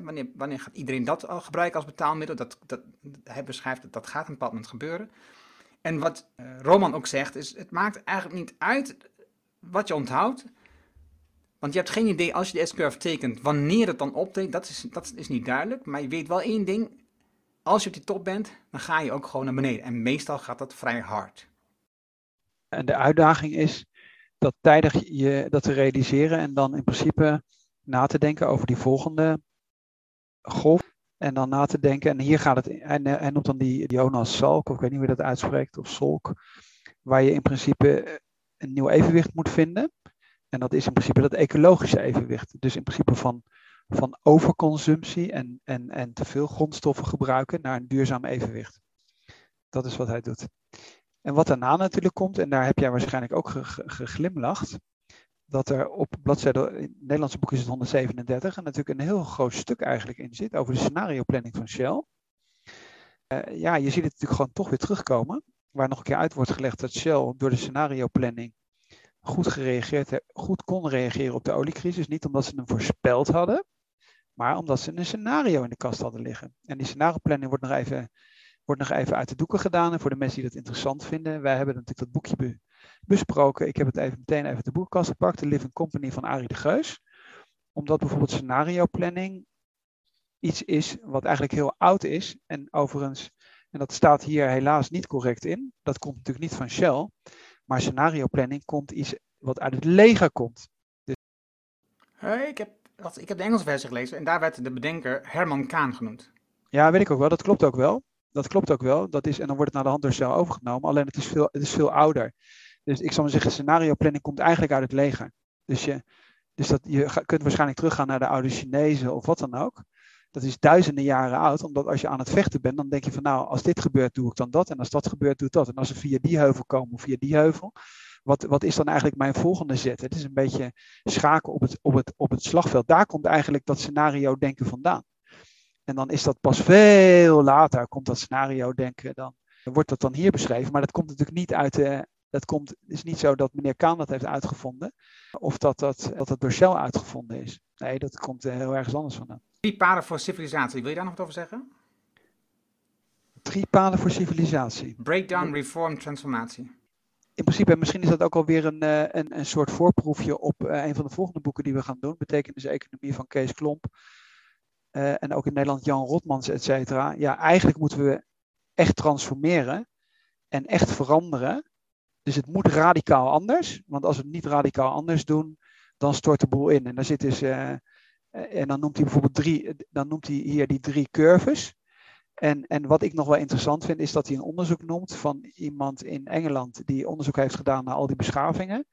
Wanneer, wanneer gaat iedereen dat al gebruiken als betaalmiddel? Dat, dat, hij beschrijft dat dat gaat een bepaald moment gebeuren. En wat uh, Roman ook zegt, is het maakt eigenlijk niet uit wat je onthoudt. Want je hebt geen idee als je de S-curve tekent, wanneer het dan optrekt. Dat is, dat is niet duidelijk. Maar je weet wel één ding. Als je op die top bent, dan ga je ook gewoon naar beneden. En meestal gaat dat vrij hard. En de uitdaging is dat tijdig je dat te realiseren en dan in principe na te denken over die volgende golf. En dan na te denken, en hier gaat het, en hij noemt dan die Jonas Salk, of ik weet niet hoe je dat uitspreekt, of Solk, waar je in principe een nieuw evenwicht moet vinden. En dat is in principe dat ecologische evenwicht. Dus in principe van, van overconsumptie en, en, en te veel grondstoffen gebruiken naar een duurzaam evenwicht. Dat is wat hij doet. En wat daarna natuurlijk komt, en daar heb jij waarschijnlijk ook geglimlacht, dat er op bladzijde, in het Nederlandse boek is het 137, en natuurlijk een heel groot stuk eigenlijk in zit over de scenario planning van Shell. Uh, ja, je ziet het natuurlijk gewoon toch weer terugkomen, waar nog een keer uit wordt gelegd dat Shell door de scenario planning goed gereageerd, goed kon reageren op de oliecrisis. Niet omdat ze hem voorspeld hadden, maar omdat ze een scenario in de kast hadden liggen. En die scenario-planning wordt nog even, wordt nog even uit de doeken gedaan. En voor de mensen die dat interessant vinden, wij hebben natuurlijk dat boekje besproken. Ik heb het even meteen even de boekenkast gepakt, de Living Company van Arie de Geus. Omdat bijvoorbeeld scenario-planning iets is wat eigenlijk heel oud is. En overigens, en dat staat hier helaas niet correct in, dat komt natuurlijk niet van Shell. Maar scenario planning komt iets wat uit het leger komt. Dus... Hey, ik, heb, ik heb de Engelse versie gelezen en daar werd de bedenker Herman Kaan genoemd. Ja, weet ik ook wel. Dat klopt ook wel. Dat klopt ook wel. Dat is, en dan wordt het naar de hand door Shell overgenomen. Alleen het is veel, het is veel ouder. Dus ik zal maar zeggen, scenario planning komt eigenlijk uit het leger. Dus, je, dus dat, je kunt waarschijnlijk teruggaan naar de oude Chinezen of wat dan ook. Dat is duizenden jaren oud, omdat als je aan het vechten bent, dan denk je van nou, als dit gebeurt, doe ik dan dat. En als dat gebeurt, doe ik dat. En als ze via die heuvel komen of via die heuvel, wat, wat is dan eigenlijk mijn volgende zet? Het is een beetje schaken op het, op, het, op het slagveld. Daar komt eigenlijk dat scenario denken vandaan. En dan is dat pas veel later, komt dat scenario denken, dan wordt dat dan hier beschreven. Maar dat komt natuurlijk niet uit de, dat komt, het is niet zo dat meneer Kaan dat heeft uitgevonden. Of dat dat, dat, dat door Shell uitgevonden is. Nee, dat komt heel ergens anders vandaan. Drie paden voor civilisatie, wil je daar nog wat over zeggen? Drie paden voor civilisatie. Breakdown, reform, transformatie. In principe, misschien is dat ook alweer een, eh, een, een soort voorproefje op uh, een van de volgende boeken die we gaan doen. Betekenis-economie van Kees Klomp. Uh, en ook in Nederland Jan Rotmans, et cetera. Ja, eigenlijk moeten we echt transformeren en echt veranderen. Dus het moet radicaal anders. Want als we het niet radicaal anders doen, dan stort de boel in. En zit dus eh, en dan noemt hij bijvoorbeeld drie, dan noemt hij hier die drie curves. En, en wat ik nog wel interessant vind, is dat hij een onderzoek noemt van iemand in Engeland die onderzoek heeft gedaan naar al die beschavingen.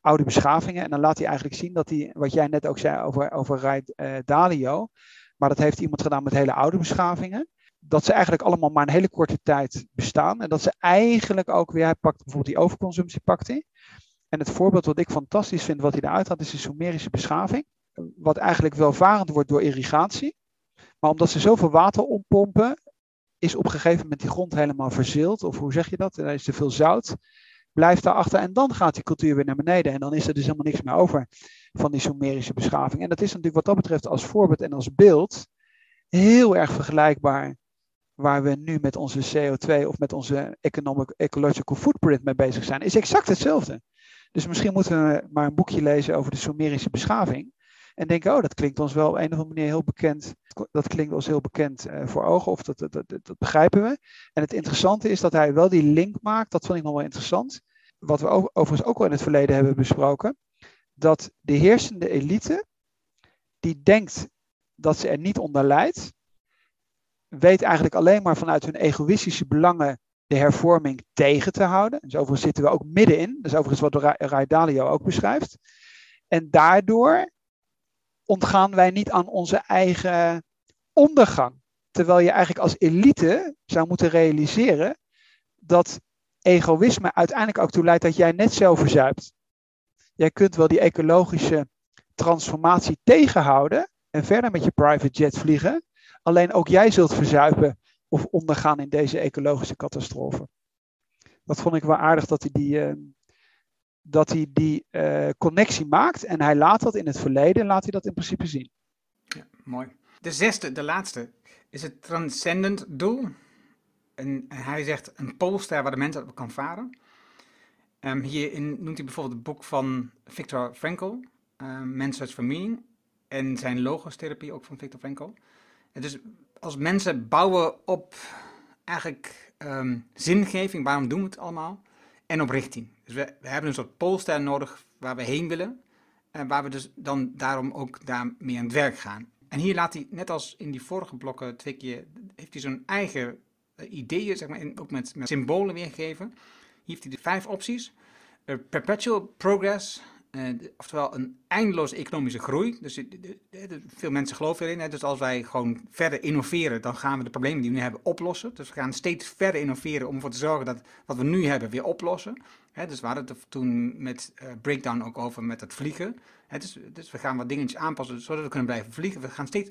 oude beschavingen. En dan laat hij eigenlijk zien dat hij, wat jij net ook zei over, over Ray uh, Dalio, maar dat heeft iemand gedaan met hele oude beschavingen. Dat ze eigenlijk allemaal maar een hele korte tijd bestaan. En dat ze eigenlijk ook weer, hij pakt bijvoorbeeld die overconsumptie pakt hij. En het voorbeeld wat ik fantastisch vind, wat hij eruit had, is de Sumerische beschaving. Wat eigenlijk welvarend wordt door irrigatie. Maar omdat ze zoveel water ompompen, is op een gegeven moment die grond helemaal verzild. Of hoe zeg je dat? Er is te veel zout. Blijft daarachter en dan gaat die cultuur weer naar beneden. En dan is er dus helemaal niks meer over van die Sumerische beschaving. En dat is natuurlijk wat dat betreft als voorbeeld en als beeld heel erg vergelijkbaar waar we nu met onze CO2 of met onze economic, ecological footprint mee bezig zijn, is exact hetzelfde. Dus misschien moeten we maar een boekje lezen over de Sumerische beschaving. En denken, oh, dat klinkt ons wel op een of andere manier heel bekend. Dat klinkt ons heel bekend uh, voor ogen, of dat, dat, dat, begrijpen we. En het interessante is dat hij wel die link maakt, dat vond ik nog wel interessant. Wat we overigens ook al in het verleden hebben besproken. Dat de heersende elite, die denkt dat ze er niet onder leidt, weet eigenlijk alleen maar vanuit hun egoïstische belangen de hervorming tegen te houden. Dus overigens zitten we ook middenin. Dat is overigens wat Ray Dalio ook beschrijft. En daardoor ontgaan wij niet aan onze eigen ondergang. Terwijl je eigenlijk als elite zou moeten realiseren dat egoïsme uiteindelijk ook toe leidt dat jij net zo verzuipt. Jij kunt wel die ecologische transformatie tegenhouden en verder met je private jet vliegen. Alleen ook jij zult verzuipen of ondergaan in deze ecologische catastrofe. Dat vond ik wel aardig dat hij die, uh, dat hij die uh, connectie maakt. En hij laat dat in het verleden, laat hij dat in principe zien. Ja, mooi. De zesde, de laatste, is het transcendent doel. En hij zegt een poolster waar de mens op kan varen. Um, hierin noemt hij bijvoorbeeld het boek van Viktor Frankl, uh, Man's Search for Meaning. En zijn logostherapie ook van Viktor Frankl. Dus als mensen bouwen op eigenlijk um, zingeving, waarom doen we het allemaal? En op richting. Dus we, hebben een soort poolster nodig waar we heen willen. En waar we dus dan daarom ook daarmee aan het werk gaan. En hier laat hij, net als in die vorige blokken twee keer, heeft hij zo'n eigen uh, ideeën, zeg maar, ook met, met symbolen weergegeven. Hier heeft hij de vijf opties. Uh, perpetual progress, uh, oftewel een eindeloze economische groei. Dus veel mensen geloven erin. Hè, dus als wij gewoon verder innoveren, dan gaan we de problemen die we nu hebben oplossen. Dus we gaan steeds verder innoveren om ervoor te zorgen dat wat we nu hebben weer oplossen. Hè, dus we hadden het toen met uh, Breakdown ook over met het vliegen. Dus, dus, we gaan wat dingetjes aanpassen zodat we kunnen blijven vliegen. We gaan steeds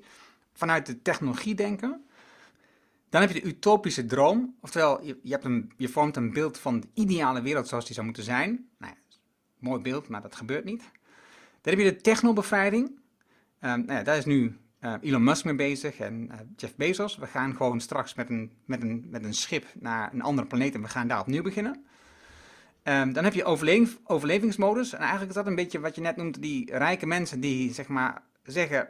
vanuit de technologie denken. Dan heb je de utopische droom. Oftewel, je, je, hebt een, je vormt een beeld van de ideale wereld zoals die zou moeten zijn. Nou Mooi beeld, maar dat gebeurt niet. Dan heb je de technobevrijding. Um, nou ja, daar is nu uh, Elon Musk mee bezig en uh, Jeff Bezos. We gaan gewoon straks met een, met, een, met een schip naar een andere planeet en we gaan daar opnieuw beginnen. Um, dan heb je overlevingsmodus. En eigenlijk is dat een beetje wat je net noemt, die rijke mensen die zeg maar zeggen,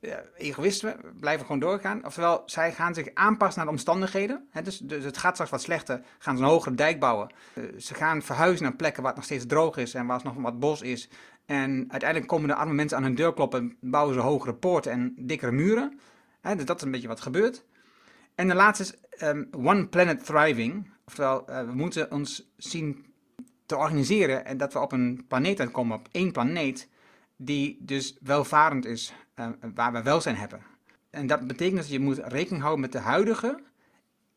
uh, egoïsten, blijven gewoon doorgaan. Oftewel, zij gaan zich aanpassen naar de omstandigheden. dus, dus het gaat straks wat slechter, gaan ze een hogere dijk bouwen. Uh, ze gaan verhuizen naar plekken waar het nog steeds droog is en waar het nog wat bos is. En uiteindelijk komen de arme mensen aan hun deur kloppen, bouwen ze hogere poorten en dikkere muren. dus dat is een beetje wat gebeurt. En de laatste is um, One Planet Thriving. Oftewel, we moeten ons zien te organiseren en dat we op een planeet uitkomen, op één planeet die dus welvarend is, uh, waar we welzijn hebben. En dat betekent dat je moet rekening houden met de huidige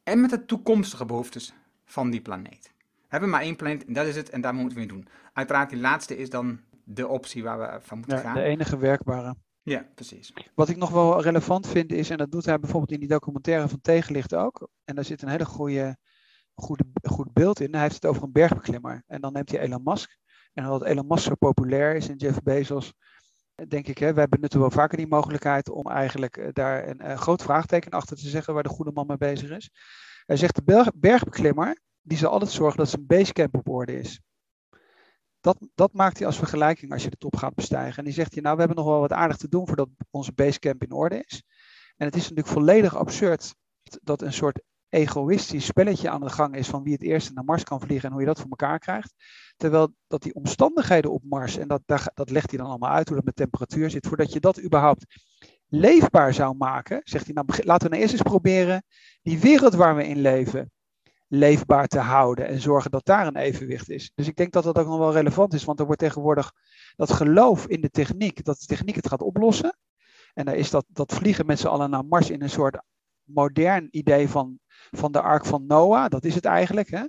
en met de toekomstige behoeftes van die planeet. We hebben maar één planeet en dat is het en daar moeten we mee doen. Uiteraard, die laatste is dan de optie waar we van moeten ja, gaan. De enige werkbare. Ja, precies. Wat ik nog wel relevant vind is, en dat doet hij bijvoorbeeld in die documentaire van Tegenlicht ook, en daar zit een hele goede, goede, goed beeld in. Hij heeft het over een bergbeklimmer. En dan neemt hij Elon Musk. En omdat Elon Musk zo populair is en Jeff Bezos, denk ik, hè, wij benutten wel vaker die mogelijkheid om eigenlijk eh, daar een, een groot vraagteken achter te zeggen waar de goede man mee bezig is. Hij zegt de berg, bergbeklimmer, die zal altijd zorgen dat zijn basecamp op orde is. Dat, dat maakt hij als vergelijking als je de top gaat bestijgen. En die zegt hij, nou, we hebben nog wel wat aardig te doen voordat onze basecamp in orde is. En het is natuurlijk volledig absurd dat een soort egoïstisch spelletje aan de gang is van wie het eerste naar Mars kan vliegen en hoe je dat voor elkaar krijgt. Terwijl dat die omstandigheden op Mars, en dat, dat legt hij dan allemaal uit hoe dat met temperatuur zit, voordat je dat überhaupt leefbaar zou maken, zegt hij, nou laten we nou eerst eens proberen die wereld waar we in leven leefbaar te houden en zorgen dat daar een evenwicht is. Dus ik denk dat dat ook nog wel relevant is, want er wordt tegenwoordig dat geloof in de techniek, dat de techniek het gaat oplossen. En daar is dat, dat vliegen met z'n allen naar Mars in een soort modern idee van, van de Ark van Noah. Dat is het eigenlijk. Hè?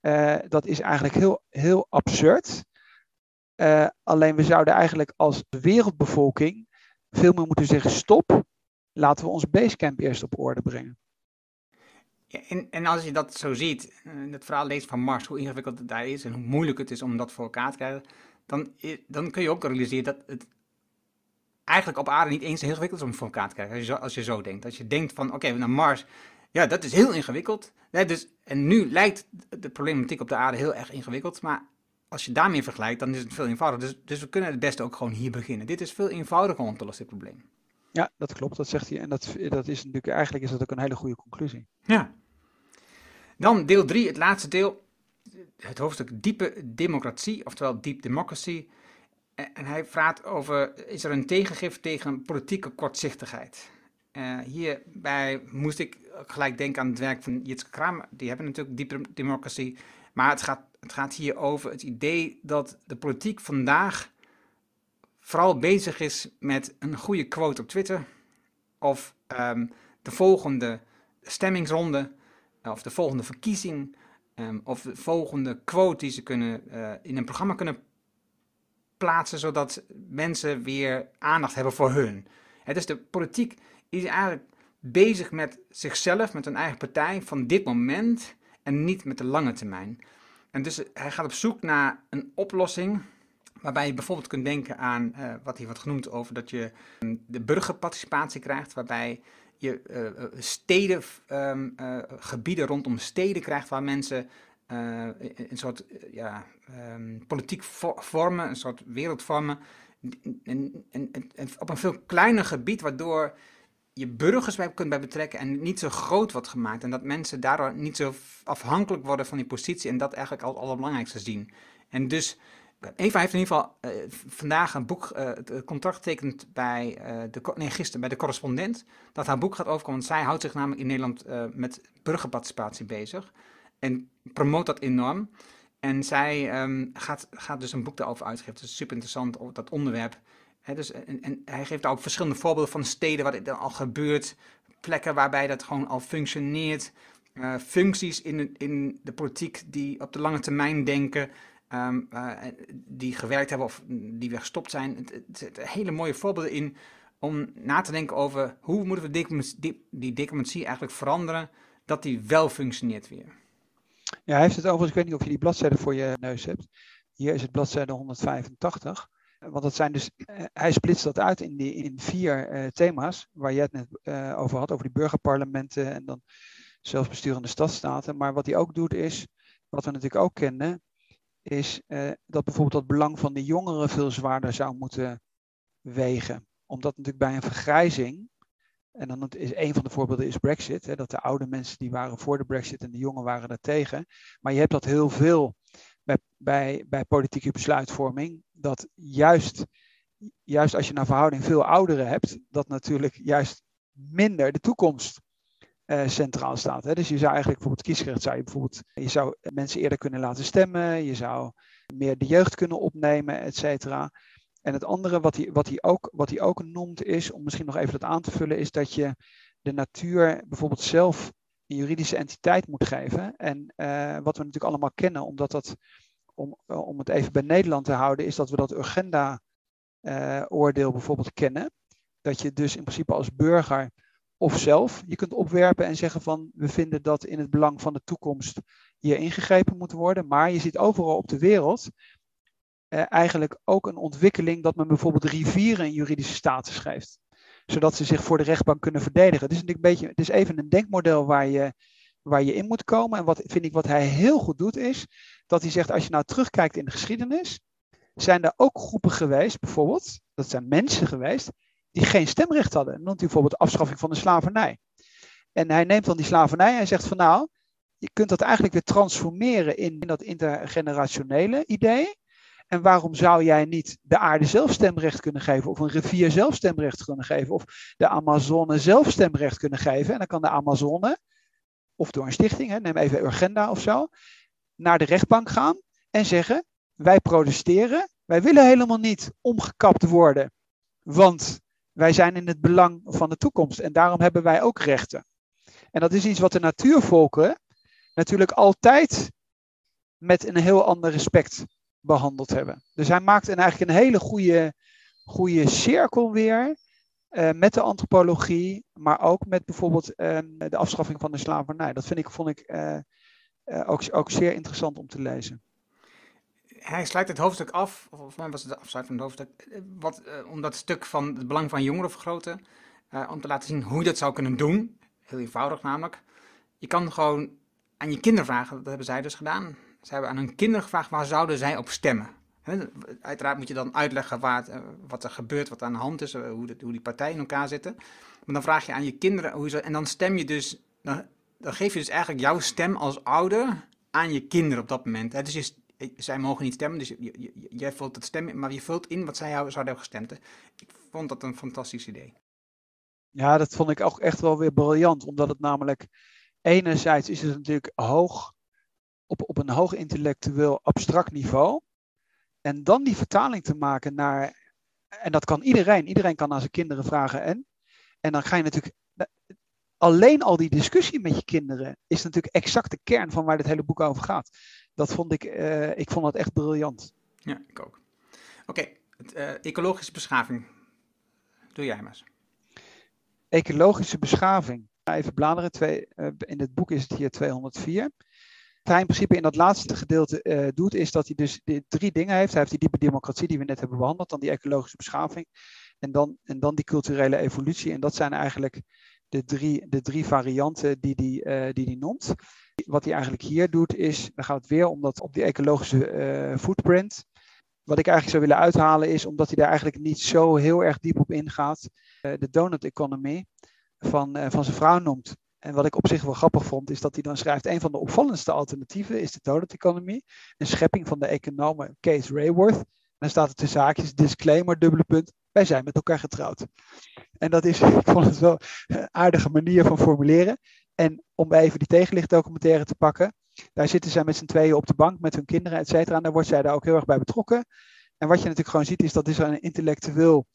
Uh, dat is eigenlijk heel, heel absurd. Uh, alleen we zouden eigenlijk als wereldbevolking veel meer moeten zeggen: stop, laten we ons basecamp eerst op orde brengen. En, en, als je dat zo ziet, uh, het verhaal leest van Mars, hoe ingewikkeld het daar is en hoe moeilijk het is om dat voor elkaar te krijgen, dan, dan kun je ook realiseren dat het eigenlijk op aarde niet eens heel ingewikkeld is om voor elkaar te krijgen. Als je zo, als je zo denkt. Als je denkt van, oké, okay, naar Mars, ja, dat is heel ingewikkeld. dus, en nu lijkt de problematiek op de aarde heel erg ingewikkeld, maar als je daarmee vergelijkt, dan is het veel eenvoudiger. Dus, dus we kunnen het beste ook gewoon hier beginnen. Dit is veel eenvoudiger om te lossen, dit probleem. Ja, dat klopt, dat zegt hij. En dat, dat is natuurlijk, eigenlijk is dat ook een hele goede conclusie. Ja. Dan deel 3, het laatste deel. Het hoofdstuk diepe democratie, oftewel deep democracy. En hij vraagt over, is er een tegengif tegen politieke kortzichtigheid? Uh, hierbij moest ik gelijk denken aan het werk van Jitske Kramer. Die hebben natuurlijk diepe democratie. Maar het gaat, het gaat hier over het idee dat de politiek vandaag vooral bezig is met een goede quote op Twitter. Of um, de volgende stemmingsronde. Of de volgende verkiezing. Um, of de volgende quote die ze kunnen, uh, in een programma kunnen plaatsen. Zodat mensen weer aandacht hebben voor hun. Het is de politiek is eigenlijk bezig met zichzelf, met een eigen partij van dit moment en niet met de lange termijn. En dus hij gaat op zoek naar een oplossing waarbij je bijvoorbeeld kunt denken aan uh, wat hier wordt genoemd over dat je um, de burgerparticipatie krijgt, waarbij je uh, steden, uh, gebieden rondom steden krijgt waar mensen een soort ja, um, politiek vormen, een soort wereld vormen, en, en, en, op een veel kleiner gebied, waardoor je burgers bij kunt bij betrekken en niet zo groot wordt gemaakt. En dat mensen daardoor niet zo afhankelijk worden van die positie en dat eigenlijk al het allerbelangrijkste zien. En dus, Eva heeft in ieder geval uh, vandaag een boek, uh, contract getekend bij, uh, de, nee, gisteren bij de correspondent, dat haar boek gaat overkomen. Want zij houdt zich namelijk in Nederland met burgerparticipatie bezig en promoot dat enorm. En zij um, gaat, gaat dus een boek daarover uitgeven. Het is super interessant, dat onderwerp dus, en, en, hij geeft ook verschillende voorbeelden van steden waar dit al gebeurt. Plekken waarbij dat gewoon al functioneert. Uh, functies in, in de politiek die op de lange termijn denken. Um, uh, die gewerkt hebben of die weer gestopt zijn. Het, zitten hele mooie voorbeelden in om na te denken over hoe moeten we die, die democratie eigenlijk veranderen. Dat die wel functioneert weer. Ja, hij heeft het overigens, ik weet niet of je die bladzijde voor je neus hebt. Hier is het bladzijde 185. Want dat zijn dus, eh, hij splitst dat uit in, die, in vier uh, thema's, waar je het net uh, over had, over die burgerparlementen en dan zelfbesturende stadstaten. Maar wat hij ook doet is, wat we natuurlijk ook kennen, is dat bijvoorbeeld het belang van de jongeren veel zwaarder zou moeten wegen. Omdat natuurlijk bij een vergrijzing, en dan is een van de voorbeelden is Brexit, hè, dat de oude mensen die waren voor de Brexit en de jongen waren er tegen. Maar je hebt dat heel veel bij, bij, politieke besluitvorming, dat juist, juist als je naar verhouding veel ouderen hebt, dat natuurlijk juist minder de toekomst uh, centraal staat. Hè. Dus je zou eigenlijk bijvoorbeeld kiesrecht zou je bijvoorbeeld, je zou mensen eerder kunnen laten stemmen, je zou meer de jeugd kunnen opnemen, et cetera. En het andere wat hij, wat, hij ook, wat hij ook noemt is, om misschien nog even dat aan te vullen, is dat je de natuur bijvoorbeeld zelf juridische entiteit moet geven. En uh, wat we natuurlijk allemaal kennen, omdat dat, om, om het even bij Nederland te houden, is dat we dat Urgenda-oordeel uh, bijvoorbeeld kennen. Dat je dus in principe als burger of zelf je kunt opwerpen en zeggen van we vinden dat in het belang van de toekomst hier ingegrepen moet worden. Maar je ziet overal op de wereld eigenlijk ook een ontwikkeling dat men bijvoorbeeld rivieren een juridische status geeft zodat ze zich voor de rechtbank kunnen verdedigen. Het is natuurlijk een beetje, het is even een denkmodel waar je, waar je in moet komen. En wat vind ik wat hij heel goed doet is, dat hij zegt, als je nou terugkijkt in de geschiedenis, zijn er ook groepen geweest, bijvoorbeeld, dat zijn mensen geweest, die geen stemrecht hadden. Noemt hij bijvoorbeeld afschaffing van de slavernij. En hij neemt dan die slavernij en zegt van nou, je kunt dat eigenlijk weer transformeren in dat intergenerationele idee. En waarom zou jij niet de aarde zelf stemrecht kunnen geven, of een rivier zelf stemrecht kunnen geven, of de Amazone zelf stemrecht kunnen geven? En dan kan de Amazone of door een stichting, hè, neem even Urgenda of zo, naar de rechtbank gaan en zeggen: wij protesteren, wij willen helemaal niet omgekapt worden, want wij zijn in het belang van de toekomst en daarom hebben wij ook rechten. En dat is iets wat de natuurvolken natuurlijk altijd met een heel ander respect behandeld hebben. Dus hij maakt eigenlijk een hele goede, goede cirkel weer uh, met de antropologie, maar ook met bijvoorbeeld uh, de afschaffing van de slavernij. Dat vind ik, vond ik uh, ook, ook zeer interessant om te lezen. Hij sluit het hoofdstuk af, of volgens mij was het de afsluiting van het hoofdstuk, wat, om dat stuk van het belang van jongeren vergroten, om te laten zien hoe je dat zou kunnen doen. Heel eenvoudig namelijk. Je kan gewoon aan je kinderen vragen, dat hebben zij dus gedaan. Ze hebben aan hun kinderen gevraagd waar zouden zij op stemmen. Uiteraard moet je dan uitleggen het, wat er gebeurt, wat aan de hand is, hoe, de, hoe die partijen in elkaar zitten. Maar dan vraag je aan je kinderen hoe ze. En dan stem je dus. Dan, dan geef je dus eigenlijk jouw stem als ouder aan je kinderen op dat moment. Dus je, zij mogen niet stemmen, dus jij vult het stemmen, maar je vult in wat zij zouden hebben gestemd. Ik vond dat een fantastisch idee. Ja, dat vond ik ook echt wel weer briljant, omdat het namelijk enerzijds is het natuurlijk hoog, op, op een hoog intellectueel abstract niveau. En dan die vertaling te maken naar, en dat kan iedereen, iedereen kan aan zijn kinderen vragen en. En dan ga je natuurlijk, alleen al die discussie met je kinderen is natuurlijk exact de kern van waar dit hele boek over gaat. Dat vond ik, uh, ik vond dat echt briljant. Ja, ik ook. Oké, uh, ecologische beschaving. Doe jij maar eens. Ecologische beschaving. Even bladeren, twee, uh, in het boek is het hier 204 hij in principe in dat laatste gedeelte uh, doet, is dat hij dus drie dingen heeft. Hij heeft die diepe democratie die we net hebben behandeld, dan die ecologische beschaving en dan, en dan die culturele evolutie. En dat zijn eigenlijk de drie, de drie varianten die hij die, uh, die die noemt. Wat hij eigenlijk hier doet is, dan gaat het weer om dat op die ecologische uh, footprint. Wat ik eigenlijk zou willen uithalen is, omdat hij daar eigenlijk niet zo heel erg diep op ingaat, de donut economy van, van zijn vrouw noemt. En wat ik op zich wel grappig vond, is dat hij dan schrijft: een van de opvallendste alternatieven is de donut. Een schepping van de econoom Kees Rayworth. En dan staat er tussen zaakjes, disclaimer, dubbele punt. Wij zijn met elkaar getrouwd. En dat is, ik vond het wel een aardige manier van formuleren. En om even die tegenlichtdocumentaire te pakken. Daar zitten zij met z'n tweeën op de bank met hun kinderen, et cetera. En daar wordt zij daar ook heel erg bij betrokken. En wat je natuurlijk gewoon ziet, is dat is een intellectueel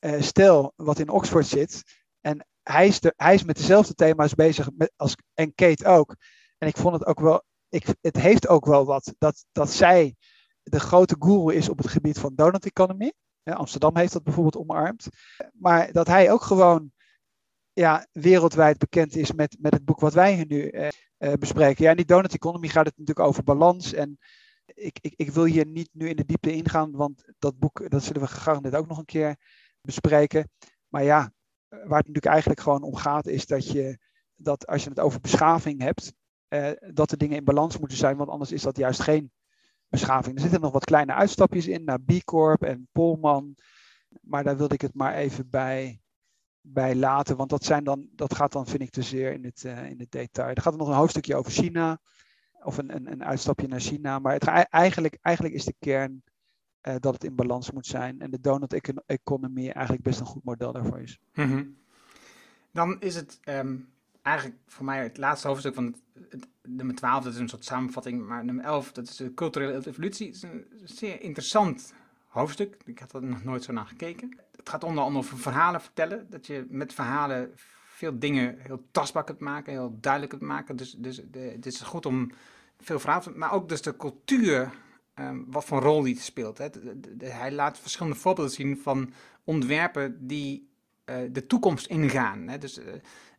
uh, stel wat in Oxford zit. En hij is, hij is met dezelfde thema's bezig met, als, en Kate ook. En ik vond het ook wel, ik, het heeft ook wel wat dat, dat zij de grote guru is op het gebied van donut economy. Ja, Amsterdam heeft dat bijvoorbeeld omarmd. Maar dat hij ook gewoon ja, wereldwijd bekend is met, met het boek wat wij hier nu eh, eh, bespreken. Ja, in die donut economy gaat het natuurlijk over balans. En ik, ik, ik wil hier niet nu in de diepte ingaan, want dat boek dat zullen we gegarandeerd ook nog een keer bespreken. Maar ja, waar het natuurlijk eigenlijk gewoon om gaat, is dat je dat als je het over beschaving hebt, eh, dat de dingen in balans moeten zijn, want anders is dat juist geen beschaving. Er zitten nog wat kleine uitstapjes in naar B Corp en Polman, maar daar wilde ik het maar even bij, bij laten, want dat, zijn dan, dat gaat dan, vind ik, te zeer in het, uh, in het detail. Er gaat nog een hoofdstukje over China, of een, een, een uitstapje naar China, maar het, eigenlijk, eigenlijk is de kern uh, dat het in balans moet zijn. En de donut economy eigenlijk best een goed model daarvoor is. -hmm. Dan is het um, eigenlijk voor mij het laatste hoofdstuk van het, het, nummer 12, dat is een soort samenvatting, maar nummer 11, dat is de culturele evolutie. Het is een zeer interessant hoofdstuk. Ik had er nog nooit zo naar gekeken. Het gaat onder andere over verhalen vertellen. Dat je met verhalen veel dingen heel tastbaar kunt maken, heel duidelijk kunt maken. Dus, dus de, het is goed om veel verhalen, maar ook dus de cultuur um, wat voor rol die speelt. Hè. Hij laat verschillende voorbeelden zien van ontwerpen die uh, de toekomst ingaan. Hè. Dus uh,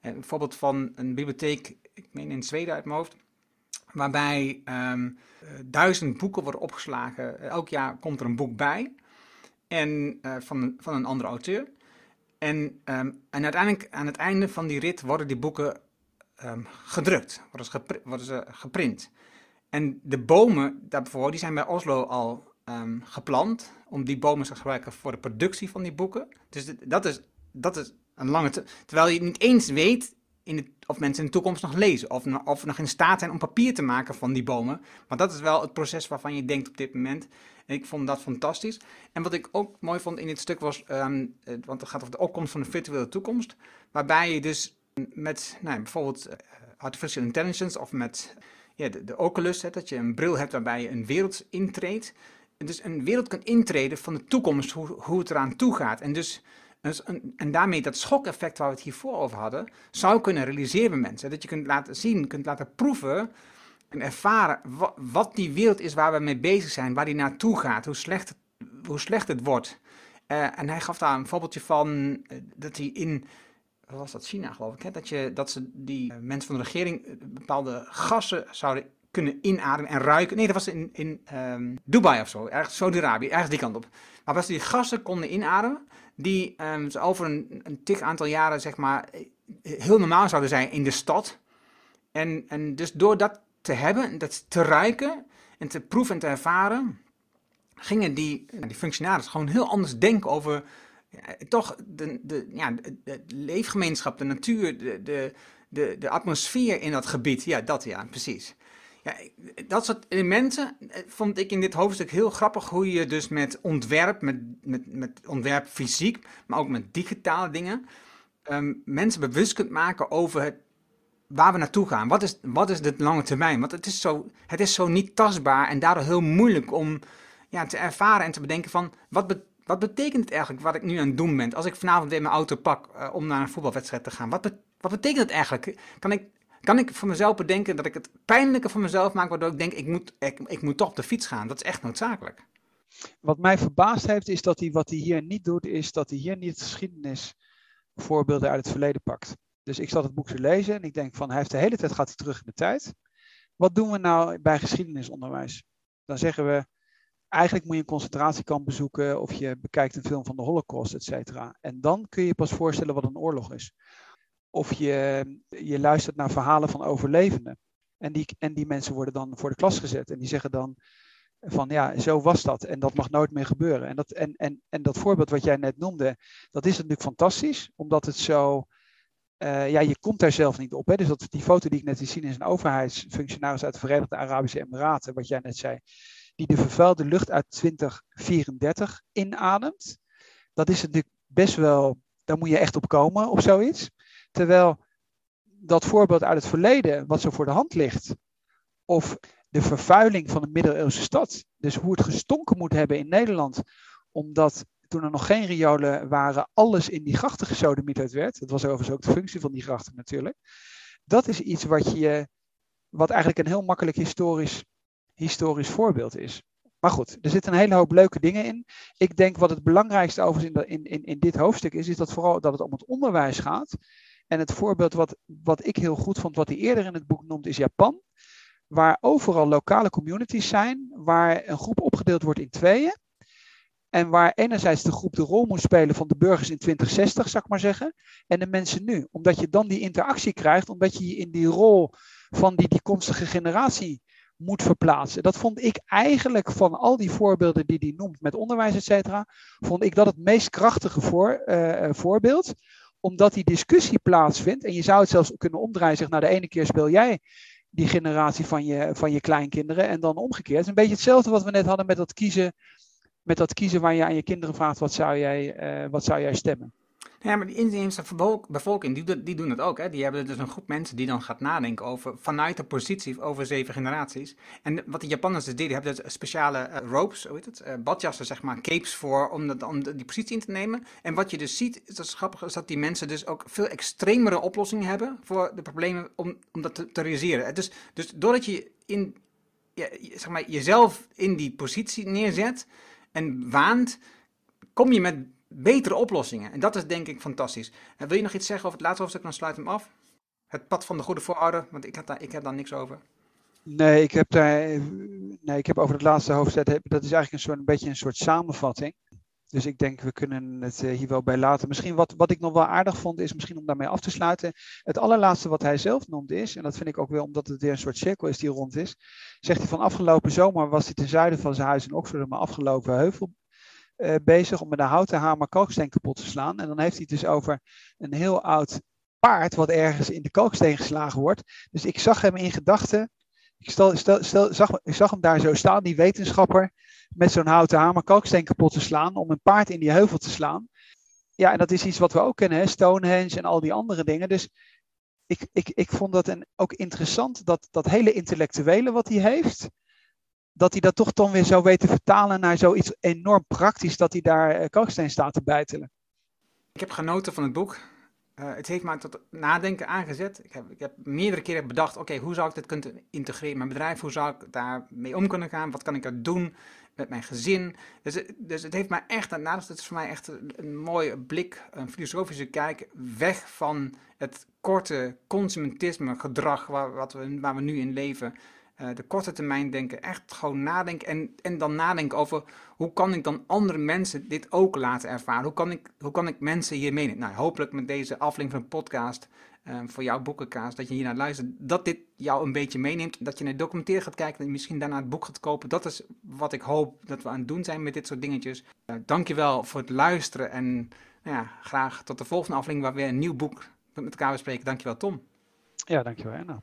een voorbeeld van een bibliotheek, ik meen in Zweden uit mijn hoofd, waarbij um, duizend boeken worden opgeslagen. Elk jaar komt er een boek bij en, van, van een andere auteur. En, um, en uiteindelijk aan het einde van die rit worden die boeken gedrukt, worden ze geprint. En de bomen daarvoor, die zijn bij Oslo al um, geplant. Om die bomen te gebruiken voor de productie van die boeken. Dus dat is, dat is een lange. Terwijl je niet eens weet in of mensen in de toekomst nog lezen. Of, of nog in staat zijn om papier te maken van die bomen. Maar dat is wel het proces waarvan je denkt op dit moment. En ik vond dat fantastisch. En wat ik ook mooi vond in dit stuk was, um, want het gaat over de opkomst van de virtuele toekomst. Waarbij je dus met nou, bijvoorbeeld artificial intelligence of met ja, de, de Oculus, hè, dat je een bril hebt waarbij je een wereld intreedt. Dus een wereld kan intreden van de toekomst, hoe, hoe het eraan toe gaat. En dus dus en daarmee dat schokeffect waar we het hiervoor over hadden, zou kunnen realiseren bij mensen. Dat je kunt laten zien, kunt laten proeven en ervaren wat, die wereld is waar we mee bezig zijn, waar die naartoe gaat, hoe slecht hoe slecht het wordt. Uh, en hij gaf daar een voorbeeldje van uh, dat hij in, was dat, China geloof ik, hè? Dat, je, dat ze die uh, mensen van de regering bepaalde gassen zouden kunnen inademen en ruiken. Nee, dat was in, in um, Dubai of zo, ergens Saudi-Arabië, ergens die kant op. Maar als ze die gassen konden inademen, die um, over een, een tig aantal jaren, zeg maar, heel normaal zouden zijn in de stad. En, en dus door dat te hebben, dat te ruiken en te proeven en te ervaren, gingen die, die functionarissen gewoon heel anders denken over ja, toch de, de, ja, de, leefgemeenschap, de natuur, de, de, de, de atmosfeer in dat gebied. Ja, dat ja, precies. Ja, dat soort elementen eh, vond ik in dit hoofdstuk heel grappig. Hoe je dus met ontwerp, met, met, met ontwerp fysiek, maar ook met digitale dingen, um, mensen bewust kunt maken over het, waar we naartoe gaan. Wat is, wat is de lange termijn? Want het is, zo, het is zo niet tastbaar en daardoor heel moeilijk om ja, te ervaren en te bedenken van wat, wat betekent het eigenlijk wat ik nu aan het doen ben? Als ik vanavond weer mijn auto pak uh, om naar een voetbalwedstrijd te gaan. Wat, wat betekent het eigenlijk? Kan ik kan ik voor mezelf bedenken dat ik het pijnlijker voor mezelf maak, waardoor ik denk, ik moet, ik, ik moet toch op de fiets gaan. Dat is echt noodzakelijk. Wat mij verbaasd heeft, is dat hij wat hij hier niet doet, is dat hij hier niet geschiedenisvoorbeelden uit het verleden pakt. Dus ik zat het boek te lezen en ik denk van, hij heeft de hele tijd gaat hij terug in de tijd. Wat doen we nou bij geschiedenisonderwijs? Dan zeggen we, eigenlijk moet je een concentratiekamp bezoeken of je bekijkt een film van de Holocaust, et cetera. En dan kun je pas voorstellen wat een oorlog is. Of je, je luistert naar verhalen van overlevenden. En die, en die mensen worden dan voor de klas gezet. En die zeggen dan van ja, zo was dat. En dat mag nooit meer gebeuren. En dat, en, en, en dat voorbeeld wat jij net noemde, dat is natuurlijk fantastisch. Omdat het zo... Uh, ja, je komt daar zelf niet op. Hè? Dus dat, die foto die ik net liet zien is een overheidsfunctionaris uit de Verenigde Arabische Emiraten, wat jij net zei, die de vervuilde lucht uit 2034 inademt. Dat is natuurlijk best wel, daar moet je echt op komen op zoiets. Terwijl dat voorbeeld uit het verleden, wat zo voor de hand ligt, of de vervuiling van een middeleeuwse stad, dus hoe het gestonken moet hebben in Nederland, omdat toen er nog geen riolen waren, alles in die grachten gesodemieterd werd. Dat was overigens ook de functie van die grachten natuurlijk. Dat is iets wat, je, wat eigenlijk een heel makkelijk historisch, historisch voorbeeld is. Maar goed, er zitten een hele hoop leuke dingen in. Ik denk wat het belangrijkste overigens in, in, in dit hoofdstuk is, is dat vooral dat het om het onderwijs gaat. En het voorbeeld wat, wat ik heel goed vond, wat hij eerder in het boek noemt, is Japan. Waar overal lokale communities zijn, waar een groep opgedeeld wordt in tweeën. En waar enerzijds de groep de rol moet spelen van de burgers in 2060, zou ik maar zeggen. En de mensen nu. Omdat je dan die interactie krijgt, omdat je je in die rol van die toekomstige generatie moet verplaatsen. Dat vond ik eigenlijk van al die voorbeelden die hij noemt met onderwijs, et cetera, vond ik dat het meest krachtige voor, uh, voorbeeld omdat die discussie plaatsvindt, en je zou het zelfs kunnen omdraaien, zeg, nou de ene keer speel jij die generatie van je, van je kleinkinderen en dan omgekeerd. Het is een beetje hetzelfde wat we net hadden met dat kiezen, met dat kiezen waar je aan je kinderen vraagt, wat zou jij, uh, wat zou jij stemmen? Ja, maar die inheemse bevolking, die, doen het ook. Hè? Die hebben dus een groep mensen die dan gaat nadenken over, vanuit de positie over zeven generaties. En wat de Japanners dus deden, hebben dus speciale uh, ropes, hoe heet het, uh, badjassen, zeg maar, capes voor, om, dat, om die positie in te nemen. En wat je dus ziet, is dat is grappig, is dat die mensen dus ook veel extremere oplossingen hebben voor de problemen om, om dat te, realiseren. Dus, dus doordat je in, zeg maar, jezelf in die positie neerzet en waant, kom je met betere oplossingen. En dat is denk ik fantastisch. En wil je nog iets zeggen over het laatste hoofdstuk, dan sluit hem af. Het pad van de goede voorouder, want ik heb daar, ik heb daar niks over. Nee, ik heb daar, nee, ik heb over het laatste hoofdstuk, dat is eigenlijk een, soort, een beetje een soort samenvatting. Dus ik denk, we kunnen het eh, hier wel bij laten. Misschien wat, wat ik nog wel aardig vond, is misschien om daarmee af te sluiten. Het allerlaatste wat hij zelf noemt is, en dat vind ik ook wel omdat het weer een soort cirkel is die rond is. Zegt hij van afgelopen zomer was hij ten zuiden van zijn huis in Oxford, maar afgelopen heuvel, uh, bezig om met een houten hamer kalksteen kapot te slaan. En dan heeft hij het dus over een heel oud paard wat ergens in de kalksteen geslagen wordt. Dus ik zag hem in gedachten. Ik, stel, stel, stel, zag, ik zag hem daar zo staan, die wetenschapper, met zo'n houten hamer kalksteen kapot te slaan om een paard in die heuvel te slaan. Ja, en dat is iets wat we ook kennen, hè? Stonehenge en al die andere dingen. Dus ik, ik, ik vond dat en ook interessant, dat, dat hele intellectuele wat hij heeft, dat hij dat toch dan weer zou weten vertalen naar zoiets enorm praktisch, dat hij daar uh, kalksteen staat te bijtelen. Ik heb genoten van het boek. Uh, het heeft mij tot nadenken aangezet. Ik heb, ik heb meerdere keren bedacht, oké, hoe zou ik dit kunnen integreren in mijn bedrijf? Hoe zou ik daarmee om kunnen gaan? Wat kan ik er doen met mijn gezin? Dus, dus het heeft mij echt, naast het is voor mij echt een, mooie blik, een filosofische kijk, weg van het korte consumentisme gedrag wat we, waar we nu in leven. Uh, de korte termijn denken, echt gewoon nadenken en, en dan nadenken over hoe kan ik dan andere mensen dit ook laten ervaren? Hoe kan ik, hoe kan ik mensen hier meenemen? Nou, hopelijk met deze aflevering van de podcast uh, voor jouw boekenkaas, dat je hier naar luistert, dat dit jou een beetje meeneemt, dat je naar documentaire gaat kijken en misschien daarna het boek gaat kopen. Dat is wat ik hoop dat we aan het doen zijn met dit soort dingetjes. Uh, dankjewel voor het luisteren en nou ja, graag tot de volgende aflevering waar we weer een nieuw boek met elkaar bespreken. Dankjewel Tom. Ja, dankjewel Anna.